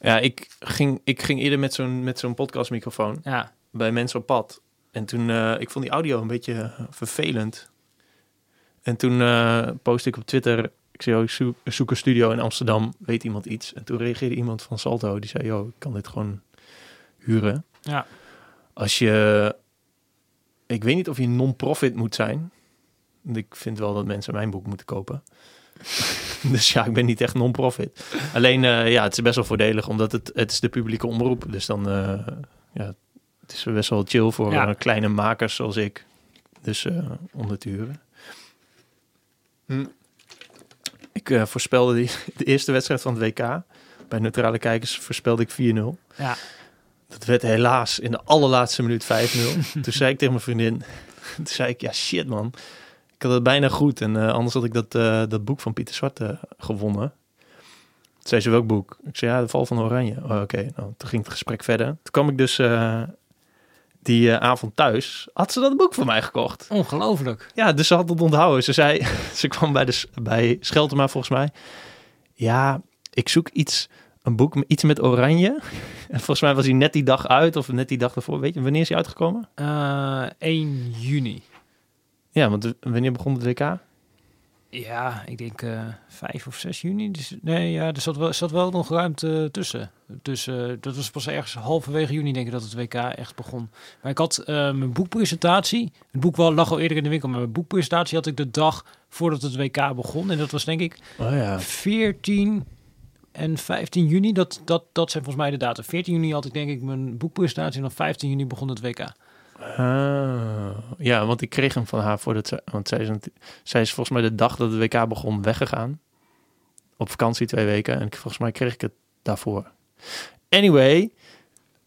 Ja, ik ging, ik ging eerder met zo'n met zo'n podcastmicrofoon Ja, bij mensen op pad. En toen, eh, ik vond die audio een beetje eh, vervelend. En toen eh postte ik op Twitter, ik zei, oh, ik zoek, ik zoek een studio in Amsterdam, weet iemand iets? En toen reageerde iemand van Salto, die zei, joh, ik kan dit gewoon huren. Ja. Als je, ik weet niet of je non-profit moet zijn. Want Ik vind wel dat mensen mijn boek moeten kopen. dus ja, ik ben niet echt non-profit. Alleen, eh, ja, het is best wel voordelig, omdat het, het is de publieke omroep. Dus dan, eh, ja, het is best wel chill voor Ja. eh, kleine makers zoals ik. Dus om het te huren. Hm. Ik voorspelde die, de eerste wedstrijd van het WK. Bij neutrale kijkers voorspelde ik 4-0. ja. Dat werd helaas in de allerlaatste minuut 5-0. Toen zei ik tegen mijn vriendin, toen zei ik, ja shit man. Ik had het bijna goed en eh, anders had ik dat, eh, dat boek van Pieter Zwart eh, gewonnen. Toen zei ze welk boek? Ik zei ja, de val van Oranje. Oh, Oké, nou, toen ging het gesprek verder. Toen kwam ik dus eh, die avond thuis. Had ze dat boek voor mij gekocht? Ongelooflijk. Ja, dus ze had het onthouden. Ze zei, ze kwam bij, de, bij Scheltema volgens mij. Ja, ik zoek iets, een boek, iets met oranje. En volgens mij was hij net die dag uit of net die dag ervoor. Weet je, wanneer is hij uitgekomen? Eh 1 juni. Ja, want wanneer begon het WK? Ja, ik denk eh 5 of 6 juni. Dus, nee, ja, er zat wel, zat wel nog ruimte tussen. Dus eh, dat was pas ergens halverwege juni, denk ik, dat het WK echt begon. Maar ik had eh, mijn boekpresentatie. Het boek wel, lag al eerder in de winkel, maar mijn boekpresentatie had ik de dag voordat het WK begon. En dat was denk ik Oh ja. 14 en 15 juni. Dat, dat, dat zijn volgens mij de data. 14 juni had ik denk ik mijn boekpresentatie en dan 15 juni begon het WK. Ah, ja, want ik kreeg hem van haar voordat ze... Want zij is, zij is volgens mij de dag dat het WK begon weggegaan. Op vakantie twee weken. En volgens mij kreeg ik het daarvoor. Anyway,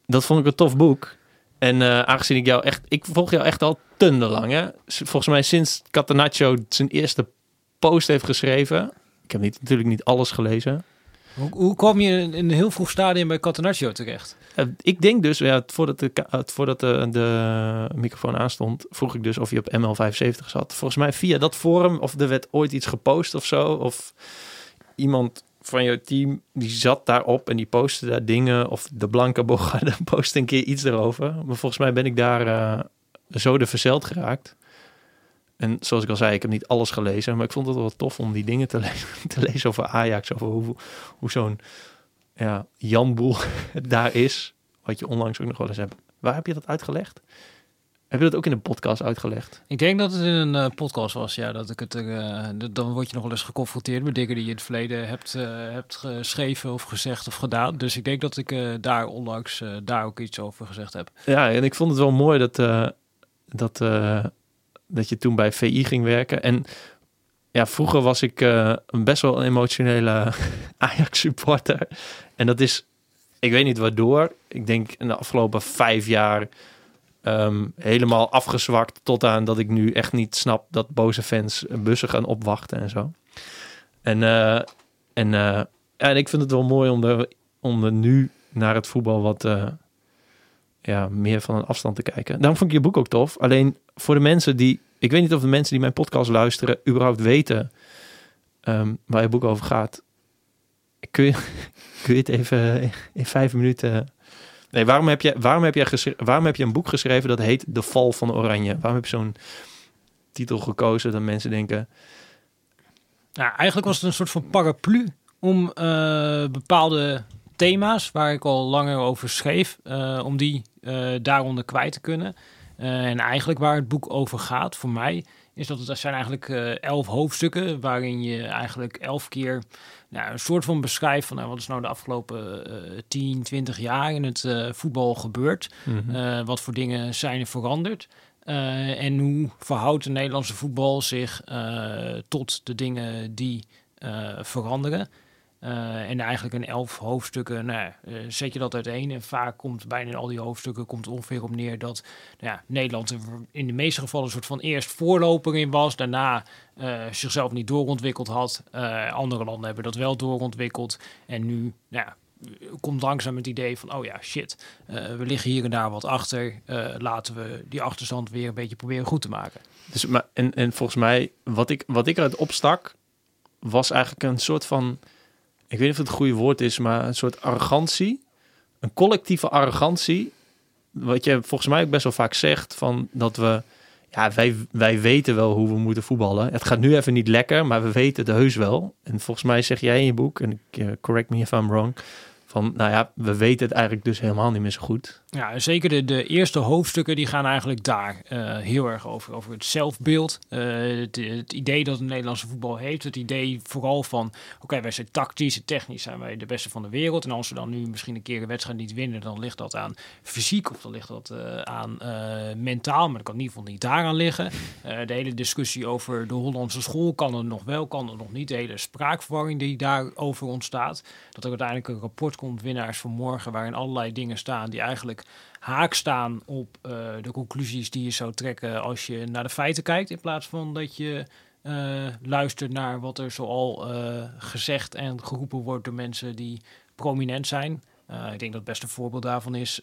dat vond ik een tof boek. En eh, aangezien ik jou echt... Ik volg jou echt al lang, hè? S- Volgens mij sinds Catenaccio zijn eerste post heeft geschreven. Ik heb niet, natuurlijk niet alles gelezen. Hoe, hoe kwam je in een heel vroeg stadium bij Catenaccio terecht? Eh, ik denk dus, ja, voordat, de, voordat de, de microfoon aanstond, vroeg ik dus of je op ML75 zat. Volgens mij via dat forum, of er werd ooit iets gepost of zo. Of iemand van jouw team, die zat daarop en die postte daar dingen. Of de Blanke Bogarde postte een keer iets erover. Maar volgens mij ben ik daar eh, zo de verzeld geraakt. En zoals ik al zei, ik heb niet alles gelezen. Maar ik vond het wel tof om die dingen te lezen, te lezen over Ajax. Over hoe, hoe zo'n ja, Jan Boel daar is. Wat je onlangs ook nog wel eens hebt. Waar heb je dat uitgelegd? Heb je dat ook in een podcast uitgelegd? Ik denk dat het in een eh, podcast was, ja. Dat ik het eh, dan word je nog wel eens geconfronteerd met dingen die je in het verleden hebt, eh, hebt geschreven of gezegd of gedaan. Dus ik denk dat ik daar onlangs daar ook iets over gezegd heb. Ja, en ik vond het wel mooi dat, dat, dat je toen bij VI ging werken. En ja, vroeger was ik eh, een best wel een emotionele Ajax-supporter. En dat is, ik weet niet waardoor. Ik denk in de afgelopen vijf jaar ehm, helemaal afgezwakt. Tot aan dat ik nu echt niet snap dat boze fans bussen gaan opwachten en zo. En, eh, en, eh, en ik vind het wel mooi om er, om nu naar het voetbal wat... ja, meer van een afstand te kijken. Daarom vond ik je boek ook tof. Alleen voor de mensen die... Ik weet niet of de mensen die mijn podcast luisteren... überhaupt weten ehm, waar je boek over gaat. Kun je, kun je het even in vijf minuten... Nee, waarom heb je, waarom heb je, waarom heb je een boek geschreven dat heet De Val van Oranje? Waarom heb je zo'n titel gekozen dat mensen denken... Nou, eigenlijk was het een soort van paraplu om eh, bepaalde thema's waar ik al langer over schreef, eh, om die daaronder kwijt te kunnen. Eh, en eigenlijk waar het boek over gaat, voor mij, is dat het er zijn eigenlijk eh, elf hoofdstukken waarin je eigenlijk elf keer nou, een soort van beschrijft van nou, wat is nou de afgelopen eh 10, 20 jaar in het eh, voetbal gebeurd. mhm. Eh, wat voor dingen zijn er veranderd? Eh, en hoe verhoudt de Nederlandse voetbal zich eh, tot de dingen die eh, veranderen? Eh, en eigenlijk in elf hoofdstukken nou, eh, zet je dat uiteen. En vaak komt bijna in al die hoofdstukken komt ongeveer op neer dat nou ja, Nederland er in de meeste gevallen een soort van eerst voorloper in was. Daarna eh, zichzelf niet doorontwikkeld had. Andere landen hebben dat wel doorontwikkeld. En nu nou ja, komt langzaam het idee van, oh ja, shit, we liggen hier en daar wat achter. Laten we die achterstand weer een beetje proberen goed te maken. Dus, maar, en, en volgens mij, wat ik, wat ik eruit opstak, was eigenlijk een soort van ik weet niet of het het goede woord is, maar een soort arrogantie. Een collectieve arrogantie. Wat je volgens mij ook best wel vaak zegt, van dat we, ja, wij, wij weten wel hoe we moeten voetballen. Het gaat nu even niet lekker, maar we weten het heus wel. En volgens mij zeg jij in je boek, en uh, correct me if I'm wrong, van, nou ja, we weten het eigenlijk dus helemaal niet meer zo goed. Ja, zeker de, de eerste hoofdstukken die gaan eigenlijk daar uh, heel erg over. Over het zelfbeeld, uh, het, idee dat het Nederlandse voetbal heeft. Het idee vooral van, oké, wij zijn tactisch en technisch zijn wij de beste van de wereld. En als we dan nu misschien een keer een wedstrijd niet winnen, dan ligt dat aan fysiek of dan ligt dat uh, aan mentaal. Maar dat kan in ieder geval niet daaraan liggen. de hele discussie over de Hollandse school, kan er nog wel, kan er nog niet. De hele spraakverwarring die daarover ontstaat. Dat er uiteindelijk een rapport komt, winnaars van morgen, waarin allerlei dingen staan die eigenlijk haak staan op uh, de conclusies die je zou trekken als je naar de feiten kijkt, in plaats van dat je uh, luistert naar wat er zoal uh, gezegd en geroepen wordt door mensen die prominent zijn. ik denk dat het beste voorbeeld daarvan is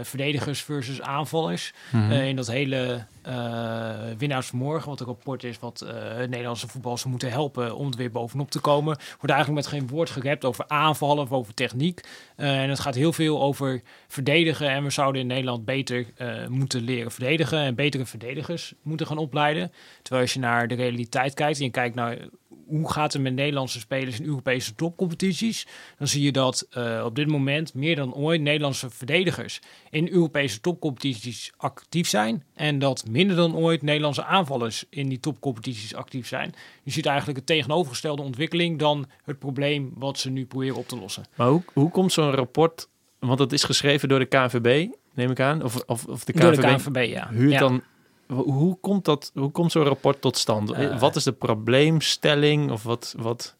verdedigers versus aanvallers. Mm -hmm. uh, in dat hele uh, winnaars van morgen, wat een rapport is wat het Nederlandse voetbal ze moeten helpen om het weer bovenop te komen, wordt eigenlijk met geen woord gerept over aanvallen of over techniek. en het gaat heel veel over verdedigen en we zouden in Nederland beter moeten leren verdedigen en betere verdedigers moeten gaan opleiden. Terwijl als je naar de realiteit kijkt en je kijkt naar hoe gaat het met Nederlandse spelers in Europese topcompetities, dan zie je dat uh, op dit moment meer dan ooit Nederlandse verdedigers in Europese topcompetities actief zijn en dat minder dan ooit Nederlandse aanvallers in die topcompetities actief zijn. Je ziet eigenlijk een tegenovergestelde ontwikkeling dan het probleem wat ze nu proberen op te lossen. Maar hoe, hoe komt zo'n rapport, want het is geschreven door de KNVB, neem ik aan, of, of, of de KNVB, de KNVB ja. huurt ja. dan hoe komt, dat, hoe komt zo'n rapport tot stand? Uh, wat is de probleemstelling? Of wat, wat,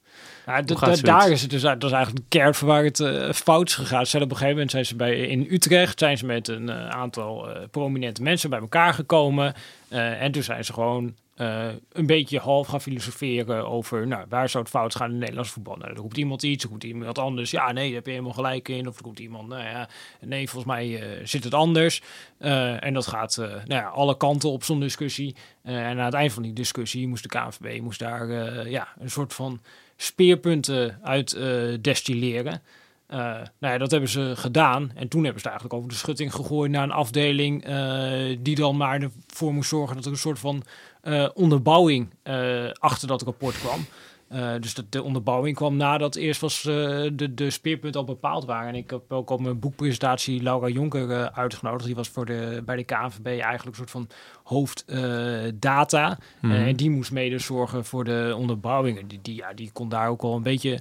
ja, daar is het dus dat is eigenlijk de kern van waar het uh, fout is gegaan. Zijn op een gegeven moment zijn ze bij, in Utrecht zijn ze met een uh, aantal prominente mensen bij elkaar gekomen. en toen zijn ze gewoon uh, een beetje half gaan filosoferen over nou, waar zou het fout gaan in het Nederlands voetbal. Nou, er roept iemand iets, er roept iemand anders. Ja, nee, daar heb je helemaal gelijk in. Of er roept iemand, nou ja, nee, volgens mij uh, zit het anders. Uh, en dat gaat nou ja, alle kanten op zo'n discussie. en aan het eind van die discussie moest de KNVB moest daar ja, een soort van speerpunten uit destilleren. Uh, nou ja, dat hebben ze gedaan. En toen hebben ze eigenlijk over de schutting gegooid naar een afdeling uh, die dan maar ervoor moest zorgen dat er een soort van uh, onderbouwing achter dat rapport kwam. dus de, de, onderbouwing kwam nadat eerst was de, de speerpunten al bepaald waren. En ik heb ook op mijn boekpresentatie Laura Jonker uitgenodigd. Die was voor de, bij de KNVB eigenlijk een soort van hoofddata. Mm -hmm. en die moest mede zorgen voor de onderbouwingen. Die, die, ja, die kon daar ook al een beetje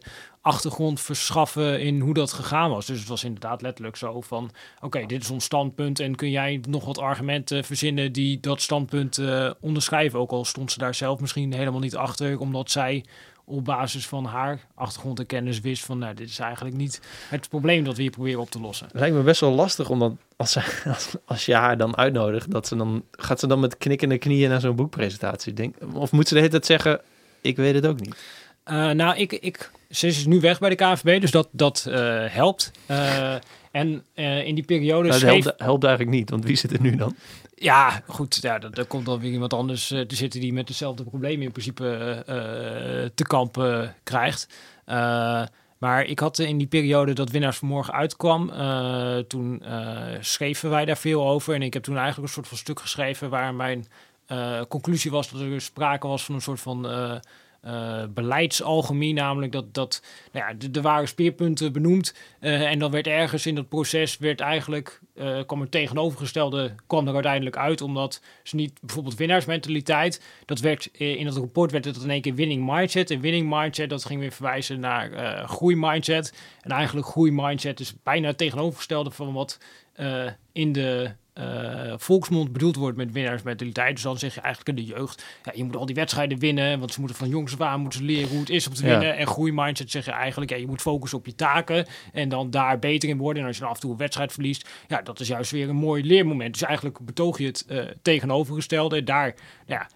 achtergrond verschaffen in hoe dat gegaan was. Dus het was inderdaad letterlijk zo van... oké, dit is ons standpunt en kun jij nog wat argumenten verzinnen... die dat standpunt uh, onderschrijven. Ook al stond ze daar zelf misschien helemaal niet achter... omdat zij op basis van haar achtergrond en kennis wist van... nou, dit is eigenlijk niet het probleem dat we hier proberen op te lossen. Het lijkt me best wel lastig, omdat als, ze, als, als je haar dan uitnodigt... Dat ze dan, gaat ze dan met knikkende knieën naar zo'n boekpresentatie? Denk, of moet ze de hele tijd zeggen, ik weet het ook niet? Uh, nou, ik, ik, ze is nu weg bij de KNVB, dus dat, dat uh, helpt. Uh, en in die periode nou, schreef... helpt, helpt, eigenlijk niet, want wie zit er nu dan? Ja, goed, ja, dat, dat komt dan weer iemand anders te zitten die met dezelfde problemen in principe te kampen krijgt. maar ik had in die periode dat Winnaars vanmorgen uitkwam, toen schreven wij daar veel over. En ik heb toen eigenlijk een soort van stuk geschreven waar mijn conclusie was dat er sprake was van een soort van... Uh, beleidsalgemeen, namelijk dat, dat nou ja, de, de ware speerpunten benoemd. Uh, en dan werd ergens in dat proces, werd eigenlijk, uh, kwam er tegenovergestelde, kwam er uiteindelijk uit, omdat ze niet bijvoorbeeld winnaarsmentaliteit, dat werd in dat rapport werd het in één keer winning mindset. En winning mindset, dat ging weer verwijzen naar groeimindset. En eigenlijk groeimindset is bijna het tegenovergestelde van wat in de uh, volksmond bedoeld wordt met winnaarsmentaliteit. Dus dan zeg je eigenlijk in de jeugd, ja, je moet al die wedstrijden winnen, want ze moeten van jongs af aan moeten leren hoe het is om te winnen. Ja. En groeimindset zeg je eigenlijk, ja, je moet focussen op je taken en dan daar beter in worden. En als je dan af en toe een wedstrijd verliest, ja, dat is juist weer een mooi leermoment. Dus eigenlijk betoog je het uh, tegenovergestelde. En daar, ja,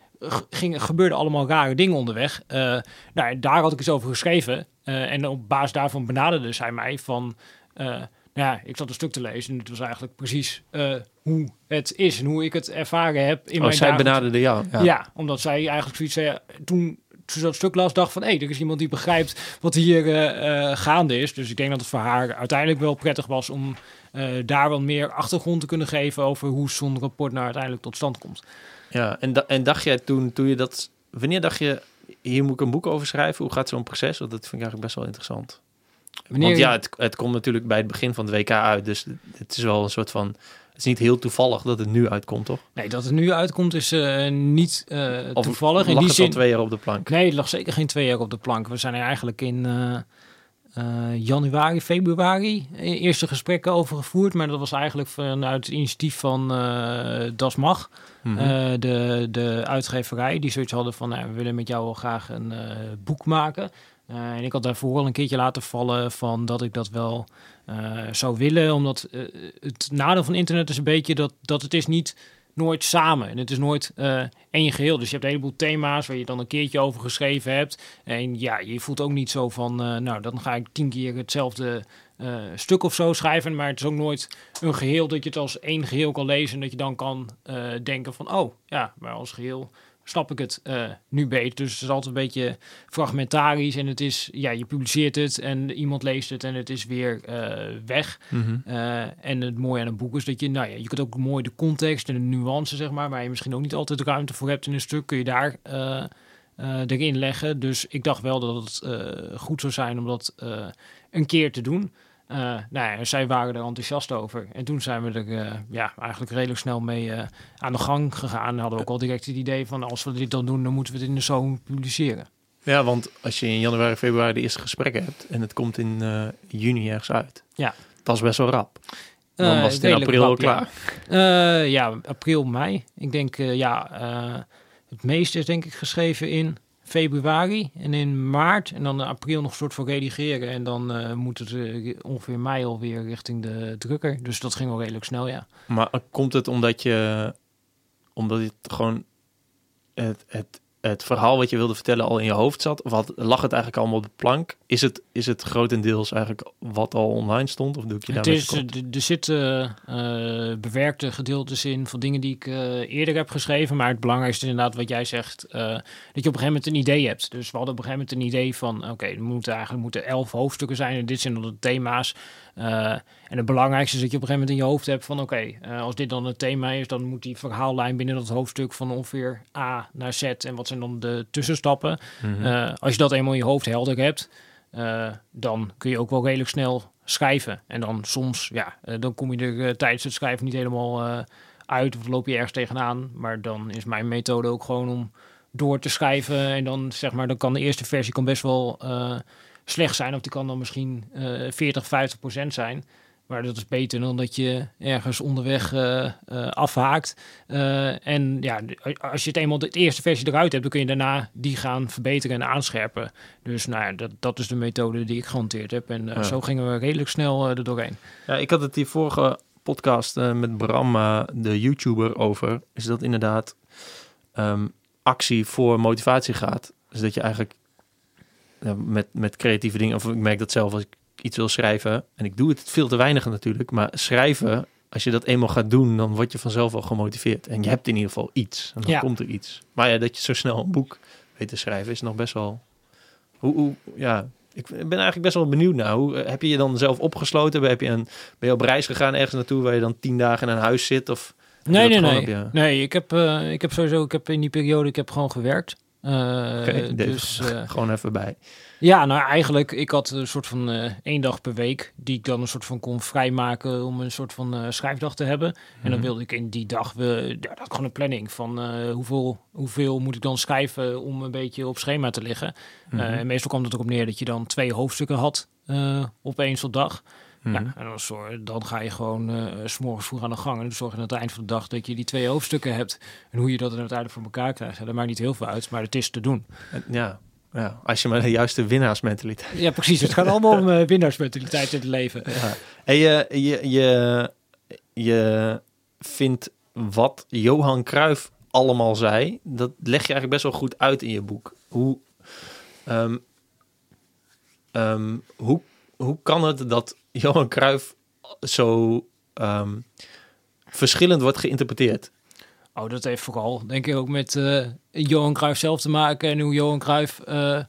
ging, gebeurden allemaal rare dingen onderweg. Uh, nou, daar had ik eens over geschreven. en op basis daarvan benaderde zij mij van ja, ik zat een stuk te lezen en het was eigenlijk precies uh, hoe het is en hoe ik het ervaren heb in oh, mijn zij benaderde jou? Ja. ja. omdat zij eigenlijk zoiets zei, toen, toen dat stuk las, dacht van... hé, hey, er is iemand die begrijpt wat hier uh, gaande is. Dus ik denk dat het voor haar uiteindelijk wel prettig was... om uh, daar wat meer achtergrond te kunnen geven... over hoe zo'n rapport nou uiteindelijk tot stand komt. Ja, en, en dacht jij toen, toen je dat... Wanneer dacht je, hier moet ik een boek over schrijven? Hoe gaat zo'n proces? Want dat vind ik eigenlijk best wel interessant. Wanneer Want ja, het, het komt natuurlijk bij het begin van het WK uit. Dus het is wel een soort van het is niet heel toevallig dat het nu uitkomt, toch? Nee, dat het nu uitkomt is uh, niet uh, of toevallig. In die zin... twee jaar op de plank? Nee, het lag zeker geen twee jaar op de plank. We zijn er eigenlijk in uh, januari, februari eerste gesprekken over gevoerd. Maar dat was eigenlijk vanuit het initiatief van Das Mag. Mm -hmm. de, de uitgeverij, die zoiets hadden van... Nou, we willen met jou wel graag een boek maken... en ik had daarvoor al een keertje laten vallen van dat ik dat wel uh, zou willen. Omdat uh, het nadeel van internet is een beetje dat, dat het is niet nooit samen. En het is nooit één geheel. Dus je hebt een heleboel thema's waar je dan een keertje over geschreven hebt. En ja, je voelt ook niet zo van, nou, dan ga ik tien keer hetzelfde stuk of zo schrijven. Maar het is ook nooit een geheel dat je het als één geheel kan lezen. En dat je dan kan denken van, oh ja, maar als geheel snap ik het uh, nu beter. Dus het is altijd een beetje fragmentarisch en het is, ja, je publiceert het en iemand leest het en het is weer uh, weg. Mm uh, en het mooie aan een boek is dat je, nou ja, je kunt ook mooi de context en de nuance, zeg maar, waar je misschien ook niet altijd ruimte voor hebt in een stuk, kun je daar erin leggen. Dus ik dacht wel dat het goed zou zijn om dat een keer te doen. Uh, nou ja, zij waren er enthousiast over. En toen zijn we er uh, ja, eigenlijk redelijk snel mee uh, aan de gang gegaan. Hadden we ook al direct het idee van als we dit dan doen, dan moeten we het in de zomer publiceren. Ja, want als je in januari, februari de eerste gesprekken hebt en het komt in juni ergens uit. Ja. Dat is best wel rap. Dan was het in april al klaar. Ja. ja, april, mei. Ik denk, ja, het meeste is denk ik geschreven in februari en in maart en dan in april nog een soort van redigeren. En dan uh, moet het uh, ongeveer mei alweer richting de drukker. Dus dat ging wel redelijk snel, ja. Maar komt het omdat je, omdat het gewoon het, het het verhaal wat je wilde vertellen al in je hoofd zat? Of had, lag het eigenlijk allemaal op de plank? Is het, is het grotendeels eigenlijk wat al online stond? Of doe ik je het is, Er zitten uh, bewerkte gedeeltes in van dingen die ik uh, eerder heb geschreven. Maar het belangrijkste is inderdaad wat jij zegt. Uh, dat je op een gegeven moment een idee hebt. Dus we hadden op een gegeven moment een idee van... Oké, er moeten eigenlijk moeten elf hoofdstukken zijn. En dit zijn dan de thema's. Uh, en het belangrijkste is dat je op een gegeven moment in je hoofd hebt van oké, okay, uh, als dit dan het thema is, dan moet die verhaallijn binnen dat hoofdstuk van ongeveer A naar Z en wat zijn dan de tussenstappen. Mm -hmm. uh, als je dat eenmaal in je hoofd helder hebt, dan kun je ook wel redelijk snel schrijven. En dan soms, ja, dan kom je er tijdens het schrijven niet helemaal uit of loop je ergens tegenaan. Maar dan is mijn methode ook gewoon om door te schrijven en dan zeg maar, dan kan de eerste versie kan best wel slecht zijn. Of die kan dan misschien uh, 40, 50 procent zijn. Maar dat is beter dan dat je ergens onderweg uh, uh, afhaakt. Uh, en ja, als je het eenmaal de eerste versie eruit hebt, dan kun je daarna die gaan verbeteren en aanscherpen. Dus nou ja, dat, dat is de methode die ik gehanteerd heb. En ja. zo gingen we redelijk snel er doorheen. Ja, ik had het die vorige podcast met Bram, de YouTuber, over. Is dat inderdaad um, actie voor motivatie gaat. Dus dat je eigenlijk met, met creatieve dingen. Of ik merk dat zelf als ik iets wil schrijven. En ik doe het veel te weinig natuurlijk. Maar schrijven, als je dat eenmaal gaat doen, dan word je vanzelf wel gemotiveerd. En je hebt in ieder geval iets. En dan ja. komt er iets. Maar ja, dat je zo snel een boek weet te schrijven, is nog best wel. Hoe, hoe ja, ik ben eigenlijk best wel benieuwd naar. Hoe heb je je dan zelf opgesloten? Heb je een, ben je op reis gegaan ergens naartoe waar je dan tien dagen in een huis zit? Of nee, nee, nee. Nee, ik heb, uh, ik heb sowieso, ik heb in die periode, ik heb gewoon gewerkt. Okay, dus uh, gewoon even bij. Ja, nou eigenlijk, ik had een soort van uh, één dag per week die ik dan een soort van kon vrijmaken om een soort van schrijfdag te hebben. Mm -hmm. En dan mhm. wilde ik in die dag, we, ja, dat gewoon een planning van hoeveel, hoeveel moet ik dan schrijven om een beetje op schema te liggen. Mm -hmm. en meestal kwam het erop neer dat je dan twee hoofdstukken had op één dag. Mm -hmm. ja, en dan, zorg, dan ga je gewoon uh, s'morgens vroeg aan de gang. En dan zorg je aan het eind van de dag dat je die twee hoofdstukken hebt. En hoe je dat uiteindelijk voor elkaar krijgt, ja, dat maakt niet heel veel uit. Maar het is te doen. Ja, ja, als je maar de juiste winnaarsmentaliteit. Ja, precies. Het gaat allemaal om uh, winnaarsmentaliteit in het leven. Ja. En je, je, je, je vindt wat Johan Cruijff allemaal zei, dat leg je eigenlijk best wel goed uit in je boek. Hoe, um, um, hoe, hoe kan het dat Johan Cruijff zo um, verschillend wordt geïnterpreteerd? Oh, dat heeft vooral, denk ik, ook met uh, Johan Cruijff zelf te maken en hoe Johan Cruijff uh,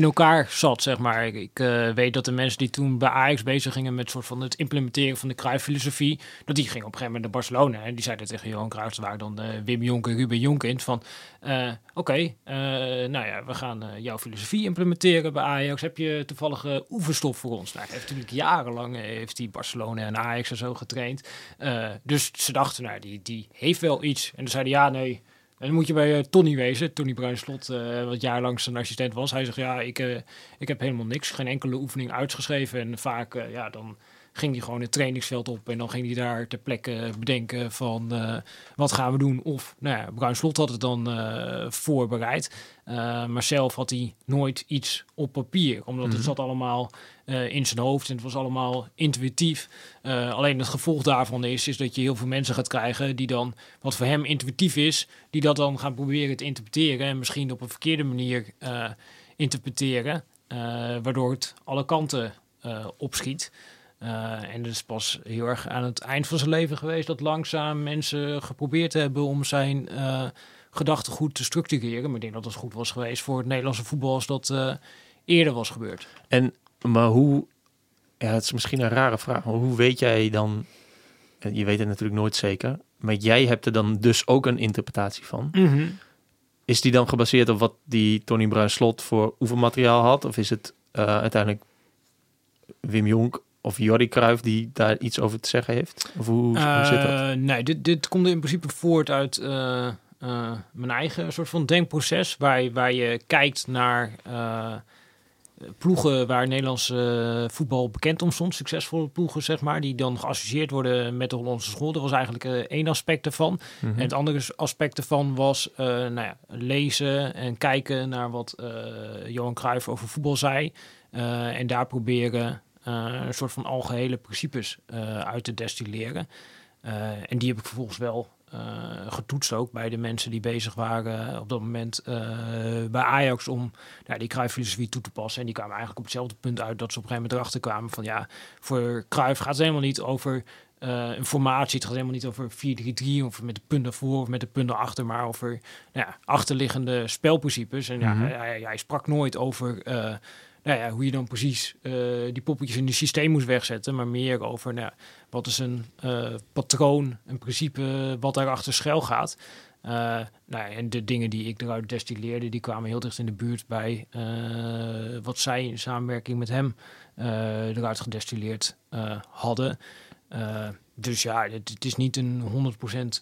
in elkaar zat, zeg maar. Ik, uh, weet dat de mensen die toen bij Ajax bezig gingen met soort van het implementeren van de Cruijff-filosofie, dat die gingen op een gegeven moment naar Barcelona en die zeiden tegen Johan Cruijff, waar dan Wim Jonk en Ruben Jonkind, van oké, okay, nou ja, we gaan jouw filosofie implementeren bij Ajax. Heb je toevallig oefenstof voor ons? Nou, heeft natuurlijk jarenlang heeft hij Barcelona en Ajax en zo getraind. dus ze dachten, nou, die, die heeft wel iets. En dan zeiden ja, nee, en dan moet je bij uh, Tony wezen, Tony Bruinslot, uh, wat jaarlang zijn assistent was. Hij zegt, ja, ik, uh, ik heb helemaal niks, geen enkele oefening uitgeschreven. En vaak, ja, dan ging hij gewoon het trainingsveld op en dan ging hij daar ter plekke bedenken van wat gaan we doen. Of, nou ja, Bruinslot had het dan voorbereid. maar zelf had hij nooit iets op papier, omdat het mhm. zat allemaal in zijn hoofd en het was allemaal intuïtief. Alleen het gevolg daarvan is, is dat je heel veel mensen gaat krijgen die dan, wat voor hem intuïtief is, die dat dan gaan proberen te interpreteren en misschien op een verkeerde manier interpreteren, waardoor het alle kanten opschiet. En het is pas heel erg aan het eind van zijn leven geweest dat langzaam mensen geprobeerd hebben om zijn gedachten goed te structureren. Maar ik denk dat het goed was geweest voor het Nederlandse voetbal als dat eerder was gebeurd. En maar hoe, ja, het is misschien een rare vraag, maar hoe weet jij dan, je weet het natuurlijk nooit zeker, maar jij hebt er dan dus ook een interpretatie van. Mhm. Is die dan gebaseerd op wat die Tony Bruin Slot voor oefenmateriaal had? Of is het uh, uiteindelijk Wim Jonk of Jordi Cruijff die daar iets over te zeggen heeft? Of hoe, hoe zit dat? Nee, dit, dit komt in principe voort uit uh, mijn eigen soort van denkproces, waar, waar je kijkt naar ploegen waar Nederlands uh, voetbal bekend om stond, succesvolle ploegen zeg maar, die dan geassocieerd worden met de Hollandse school. Dat was eigenlijk één aspect ervan. Mhm. En het andere aspect ervan was nou ja, lezen en kijken naar wat Johan Cruijff over voetbal zei. en daar proberen een soort van algehele principes uit te destilleren. en die heb ik vervolgens wel uh, getoetst ook bij de mensen die bezig waren op dat moment uh, bij Ajax om nou, die Cruijff-filosofie toe te passen. En die kwamen eigenlijk op hetzelfde punt uit dat ze op een gegeven moment erachter kwamen van ja, voor Cruijff gaat het helemaal niet over uh, een formatie. Het gaat helemaal niet over 4-3-3 of met de punten voor of met de punten achter, maar over nou ja, achterliggende spelprincipes. En ja, mhm. hij, hij, sprak nooit over nou ja, hoe je dan precies uh, die poppetjes in het systeem moest wegzetten, maar meer over nou, wat is een uh, patroon, een principe wat daarachter schuil gaat. Uh, nou en de dingen die ik eruit destilleerde, die kwamen heel dicht in de buurt bij wat zij in samenwerking met hem eruit gedestilleerd hadden. dus ja, het, het, is niet een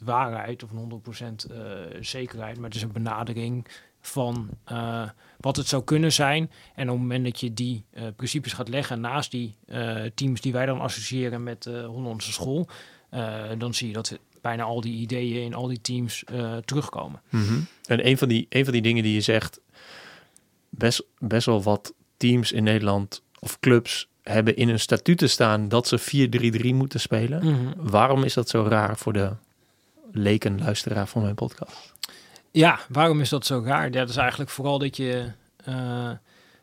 100% waarheid of een 100% zekerheid, maar het is een benadering van uh, wat het zou kunnen zijn. En op het moment dat je die uh, principes gaat leggen naast die uh, teams die wij dan associëren met de Hollandse school, dan zie je dat bijna al die ideeën in al die teams terugkomen. Mm -hmm. En een van, die, een van die dingen die je zegt, best, best wel wat teams in Nederland of clubs hebben in hun statuten staan dat ze 4-3-3 moeten spelen. Mm -hmm. Waarom is dat zo raar voor de leken luisteraar van mijn podcast? Ja, waarom is dat zo raar? Dat is eigenlijk vooral dat je uh,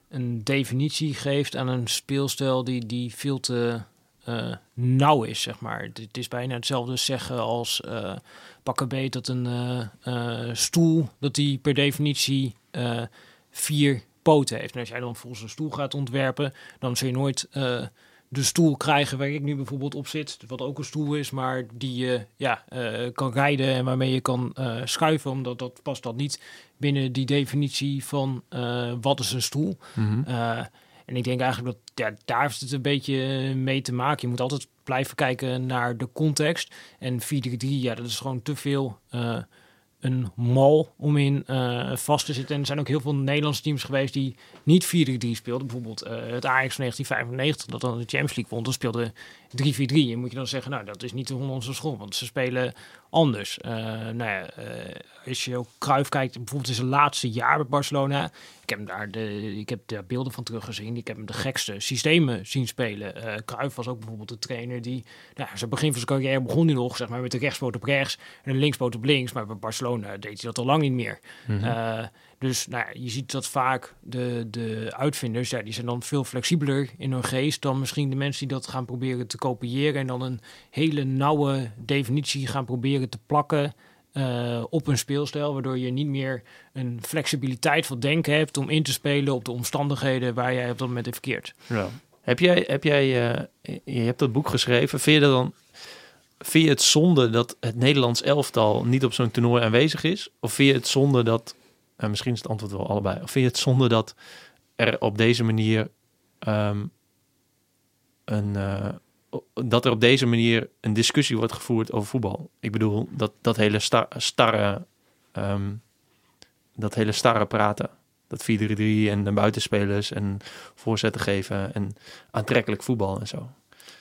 een definitie geeft aan een speelstijl die, die veel te uh, nauw is, zeg maar. Het is bijna hetzelfde zeggen als uh, pakken beet dat een stoel, dat die per definitie vier poten heeft. En als jij dan volgens een stoel gaat ontwerpen, dan zul je nooit de stoel krijgen waar ik nu bijvoorbeeld op zit. Wat ook een stoel is, maar die je ja, uh, kan rijden en waarmee je kan uh, schuiven. Omdat dat past dan niet binnen die definitie van uh, wat is een stoel. Mm en ik denk eigenlijk dat ja, daar heeft het een beetje mee te maken. Je moet altijd blijven kijken naar de context. En 4-3, ja, dat is gewoon te veel een mal om in uh, vast te zitten. En er zijn ook heel veel Nederlandse teams geweest die niet 4-3 speelden. Bijvoorbeeld uh, het Ajax van 1995, dat dan de Champions League won. Dat speelde 3-4-3. En moet je dan zeggen, nou, dat is niet de Hollandse school, want ze spelen anders. Uh, nou ja, als je ook Cruijff kijkt, bijvoorbeeld in zijn laatste jaar bij Barcelona. Ik heb, daar de, ik heb daar beelden van teruggezien. Ik heb hem de gekste systemen zien spelen. Uh, Cruijff was ook bijvoorbeeld de trainer die... Nou, zijn begin van zijn carrière begon hij nog zeg maar, met de rechtspoot op rechts en een linkspoot op links. Maar bij Barcelona deed hij dat al lang niet meer. Mm dus nou ja, je ziet dat vaak de, de uitvinders, ja, die zijn dan veel flexibeler in hun geest dan misschien de mensen die dat gaan proberen te kopiëren en dan een hele nauwe definitie gaan proberen te plakken eh, op een speelstijl, waardoor je niet meer een flexibiliteit van denken hebt om in te spelen op de omstandigheden waar jij op dat moment in verkeert. Ja. Heb jij, heb jij eh, je hebt dat boek geschreven, vind je dan, vind je het zonde dat het Nederlands elftal niet op zo'n toernooi aanwezig is? Of vind je het zonde dat, en misschien is het antwoord wel allebei, of vind je het zonde dat er op deze manier ehm, een, eh, dat er op deze manier een discussie wordt gevoerd over voetbal. Ik bedoel, dat, dat hele star, starre, ehm, dat hele starre praten. Dat 4-3-3 en de buitenspelers en voorzetten geven en aantrekkelijk voetbal en zo.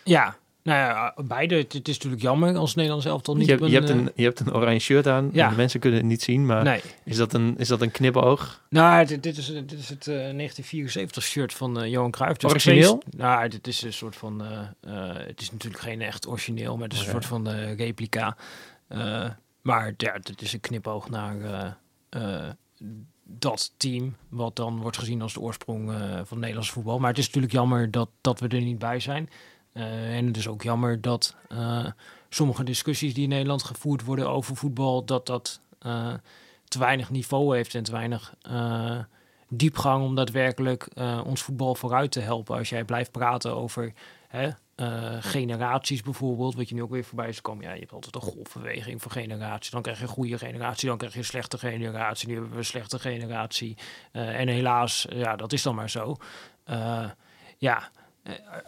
Ja, nou ja, beide. Het, is natuurlijk jammer als Nederlands elftal niet... Je, je, hebt een, je hebt een oranje shirt aan. Ja. De mensen kunnen het niet zien, maar nee. is, dat een, is dat een knipoog? Nou, dit, dit is, dit is het uh, 1974 shirt van uh, Johan Cruijff. Dus origineel? nou, dit is een soort van... Uh, het is natuurlijk geen echt origineel, maar het is een soort van replica. maar ja, dit is een knipoog naar dat team, wat dan wordt gezien als de oorsprong van Nederlands voetbal. Maar het is natuurlijk jammer dat, dat we er niet bij zijn. Uh, en het is ook jammer dat uh, sommige discussies die in Nederland gevoerd worden over voetbal, dat dat uh, te weinig niveau heeft en te weinig diepgang om daadwerkelijk ons voetbal vooruit te helpen. Als jij blijft praten over hè, generaties bijvoorbeeld, wat je nu ook weer voorbij is komen. Ja, je hebt altijd een golfbeweging voor generaties. Dan krijg je een goede generatie, dan krijg je een slechte generatie. Nu hebben we een slechte generatie. en helaas, ja, dat is dan maar zo. ja, eh,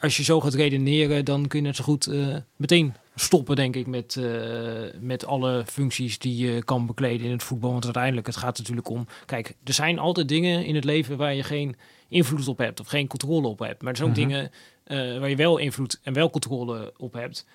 als je zo gaat redeneren, dan kun je het zo goed uh, meteen stoppen, denk ik, met, uh, met alle functies die je kan bekleden in het voetbal. Want uiteindelijk, het gaat natuurlijk om... Kijk, er zijn altijd dingen in het leven waar je geen invloed op hebt of geen controle op hebt. Maar er zijn ook mhm. dingen uh, waar je wel invloed en wel controle op hebt.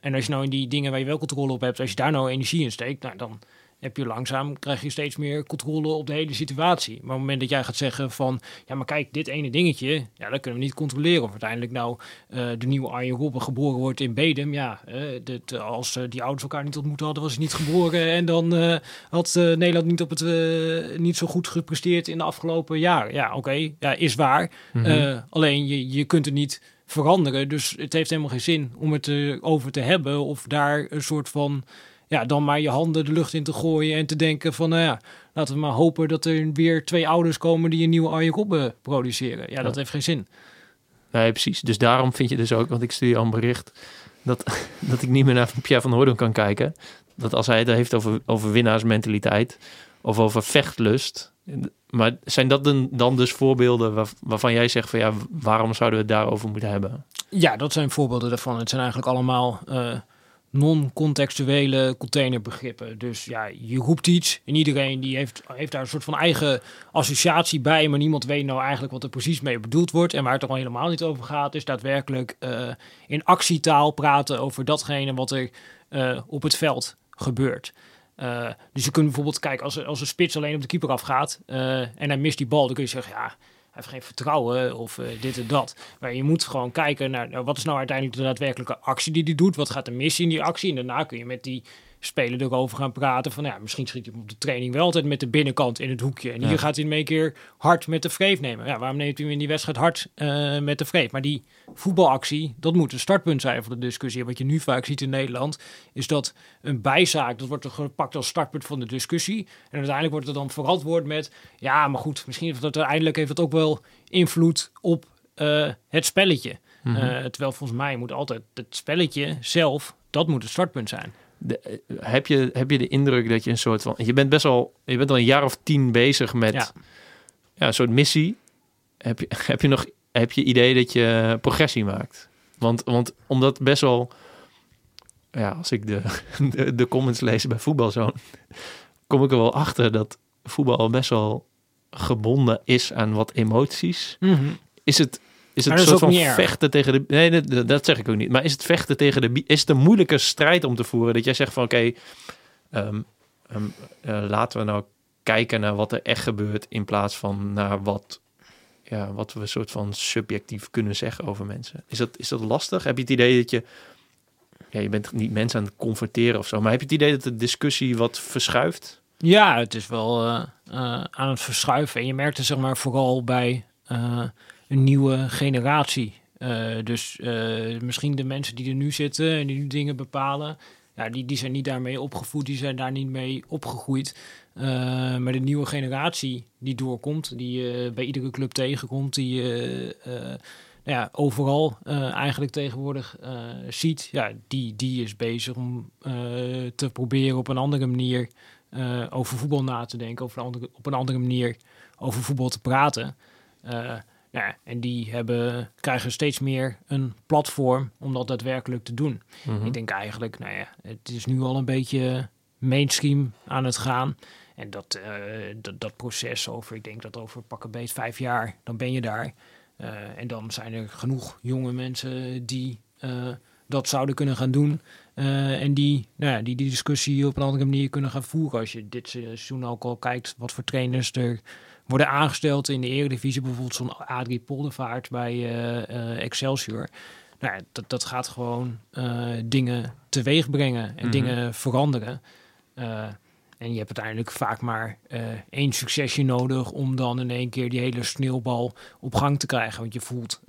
en als je nou in die dingen waar je wel controle op hebt, als je daar nou energie in steekt, nou, dan heb je langzaam, krijg je steeds meer controle op de hele situatie. Maar op het moment dat jij gaat zeggen van, ja maar kijk, dit ene dingetje, ja, dat kunnen we niet controleren. Of uiteindelijk nou uh, de nieuwe Arjen Robben geboren wordt in Bedem, ja, uh, dit, als uh, die ouders elkaar niet ontmoet hadden, was hij niet geboren. En dan had Nederland niet, op het, niet zo goed gepresteerd in de afgelopen jaren. Ja, oké, ja, is waar. Mhm. alleen je, je kunt het niet veranderen. Dus het heeft helemaal geen zin om het over te hebben of daar een soort van ja, dan maar je handen de lucht in te gooien en te denken van, nou ja, laten we maar hopen dat er weer twee ouders komen die een nieuwe Arjen Robben produceren. Ja, dat heeft geen zin. Nee, precies. Dus daarom vind je dus ook, want ik stuur je al een bericht, dat, dat ik niet meer naar Pierre van Hooydonk kan kijken. Dat als hij het heeft over, over winnaarsmentaliteit of over vechtlust. Maar zijn dat dan, dan dus voorbeelden waarvan jij zegt van ja, waarom zouden we het daarover moeten hebben? Ja, dat zijn voorbeelden daarvan. Het zijn eigenlijk allemaal uh, non-contextuele containerbegrippen. Dus ja, je roept iets en iedereen die heeft, heeft daar een soort van eigen associatie bij, maar niemand weet nou eigenlijk wat er precies mee bedoeld wordt. En waar het er al helemaal niet over gaat, is daadwerkelijk uh, in actietaal praten over datgene wat er uh, op het veld gebeurt. Uh, dus je kunt bijvoorbeeld kijken, als, als een spits alleen op de keeper afgaat en hij mist die bal, dan kun je zeggen, ja, heeft geen vertrouwen of uh, dit en dat. Maar je moet gewoon kijken naar nou, wat is nou uiteindelijk de daadwerkelijke actie die hij doet. Wat gaat er mis in die actie? En daarna kun je met die spelen erover gaan praten. Van ja, misschien schiet hij op de training wel altijd met de binnenkant in het hoekje. En hier gaat hij hem een keer hard met de vreef nemen. Ja, waarom neemt hij hem in die wedstrijd hard uh, met de vreef? Maar die voetbalactie, dat moet een startpunt zijn van de discussie. Wat je nu vaak ziet in Nederland, is dat een bijzaak, dat wordt er gepakt als startpunt van de discussie. En uiteindelijk wordt er dan verantwoord met, ja, maar goed, misschien heeft dat uiteindelijk heeft het ook wel invloed op uh, het spelletje. Mm -hmm. uh, terwijl volgens mij moet altijd het spelletje zelf, dat moet het startpunt zijn heb, je, heb je de indruk dat je een soort van... Je bent best al, je bent al een jaar of tien bezig met ja. ja een soort missie. Heb je, heb je nog heb je idee dat je progressie maakt? Want, want omdat best wel... Ja, als ik de, de, de comments lees bij Voetbalzoon... kom ik er wel achter dat voetbal best wel gebonden is aan wat emoties. Mm -hmm. Is het is het een soort van vechten tegen de... Nee, dat, dat, zeg ik ook niet. Maar is het vechten tegen de... Is het een moeilijke strijd om te voeren? Dat jij zegt van oké, okay, um, um, uh, laten we nou kijken naar wat er echt gebeurt... in plaats van naar wat, ja, wat we soort van subjectief kunnen zeggen over mensen. Is dat, is dat lastig? Heb je het idee dat je... Ja, je bent niet mensen aan het converteren of zo. Maar heb je het idee dat de discussie wat verschuift? Ja, het is wel uh, uh, aan het verschuiven. En je merkt het zeg maar vooral bij een nieuwe generatie. Uh, dus uh, misschien de mensen die er nu zitten en die nu dingen bepalen. ja, die, die zijn niet daarmee opgevoed, die zijn daar niet mee opgegroeid. Uh, maar de nieuwe generatie die doorkomt, die je bij iedere club tegenkomt, die je nou ja, overal eigenlijk tegenwoordig ziet, ja, die, die is bezig om te proberen op een andere manier over voetbal na te denken, over een andere, op een andere manier over voetbal te praten. Ja, en die hebben, krijgen steeds meer een platform om dat daadwerkelijk te doen. Mhm. Ik denk eigenlijk, nou ja, het is nu al een beetje mainstream aan het gaan. En dat, uh, dat, dat, proces over, ik denk dat over pakken beet vijf jaar, dan ben je daar. Uh, en dan zijn er genoeg jonge mensen die uh, dat zouden kunnen gaan doen. en die, nou ja, die die discussie op een andere manier kunnen gaan voeren. Als je dit seizoen ook al kijkt wat voor trainers er worden aangesteld in de Eredivisie. Bijvoorbeeld zo'n Adrie Poldervaart bij uh, Excelsior. Nou, dat, dat gaat gewoon uh, dingen teweeg brengen en mhm. dingen veranderen. en je hebt uiteindelijk vaak maar één succesje nodig om dan in één keer die hele sneeuwbal op gang te krijgen. Want je voelt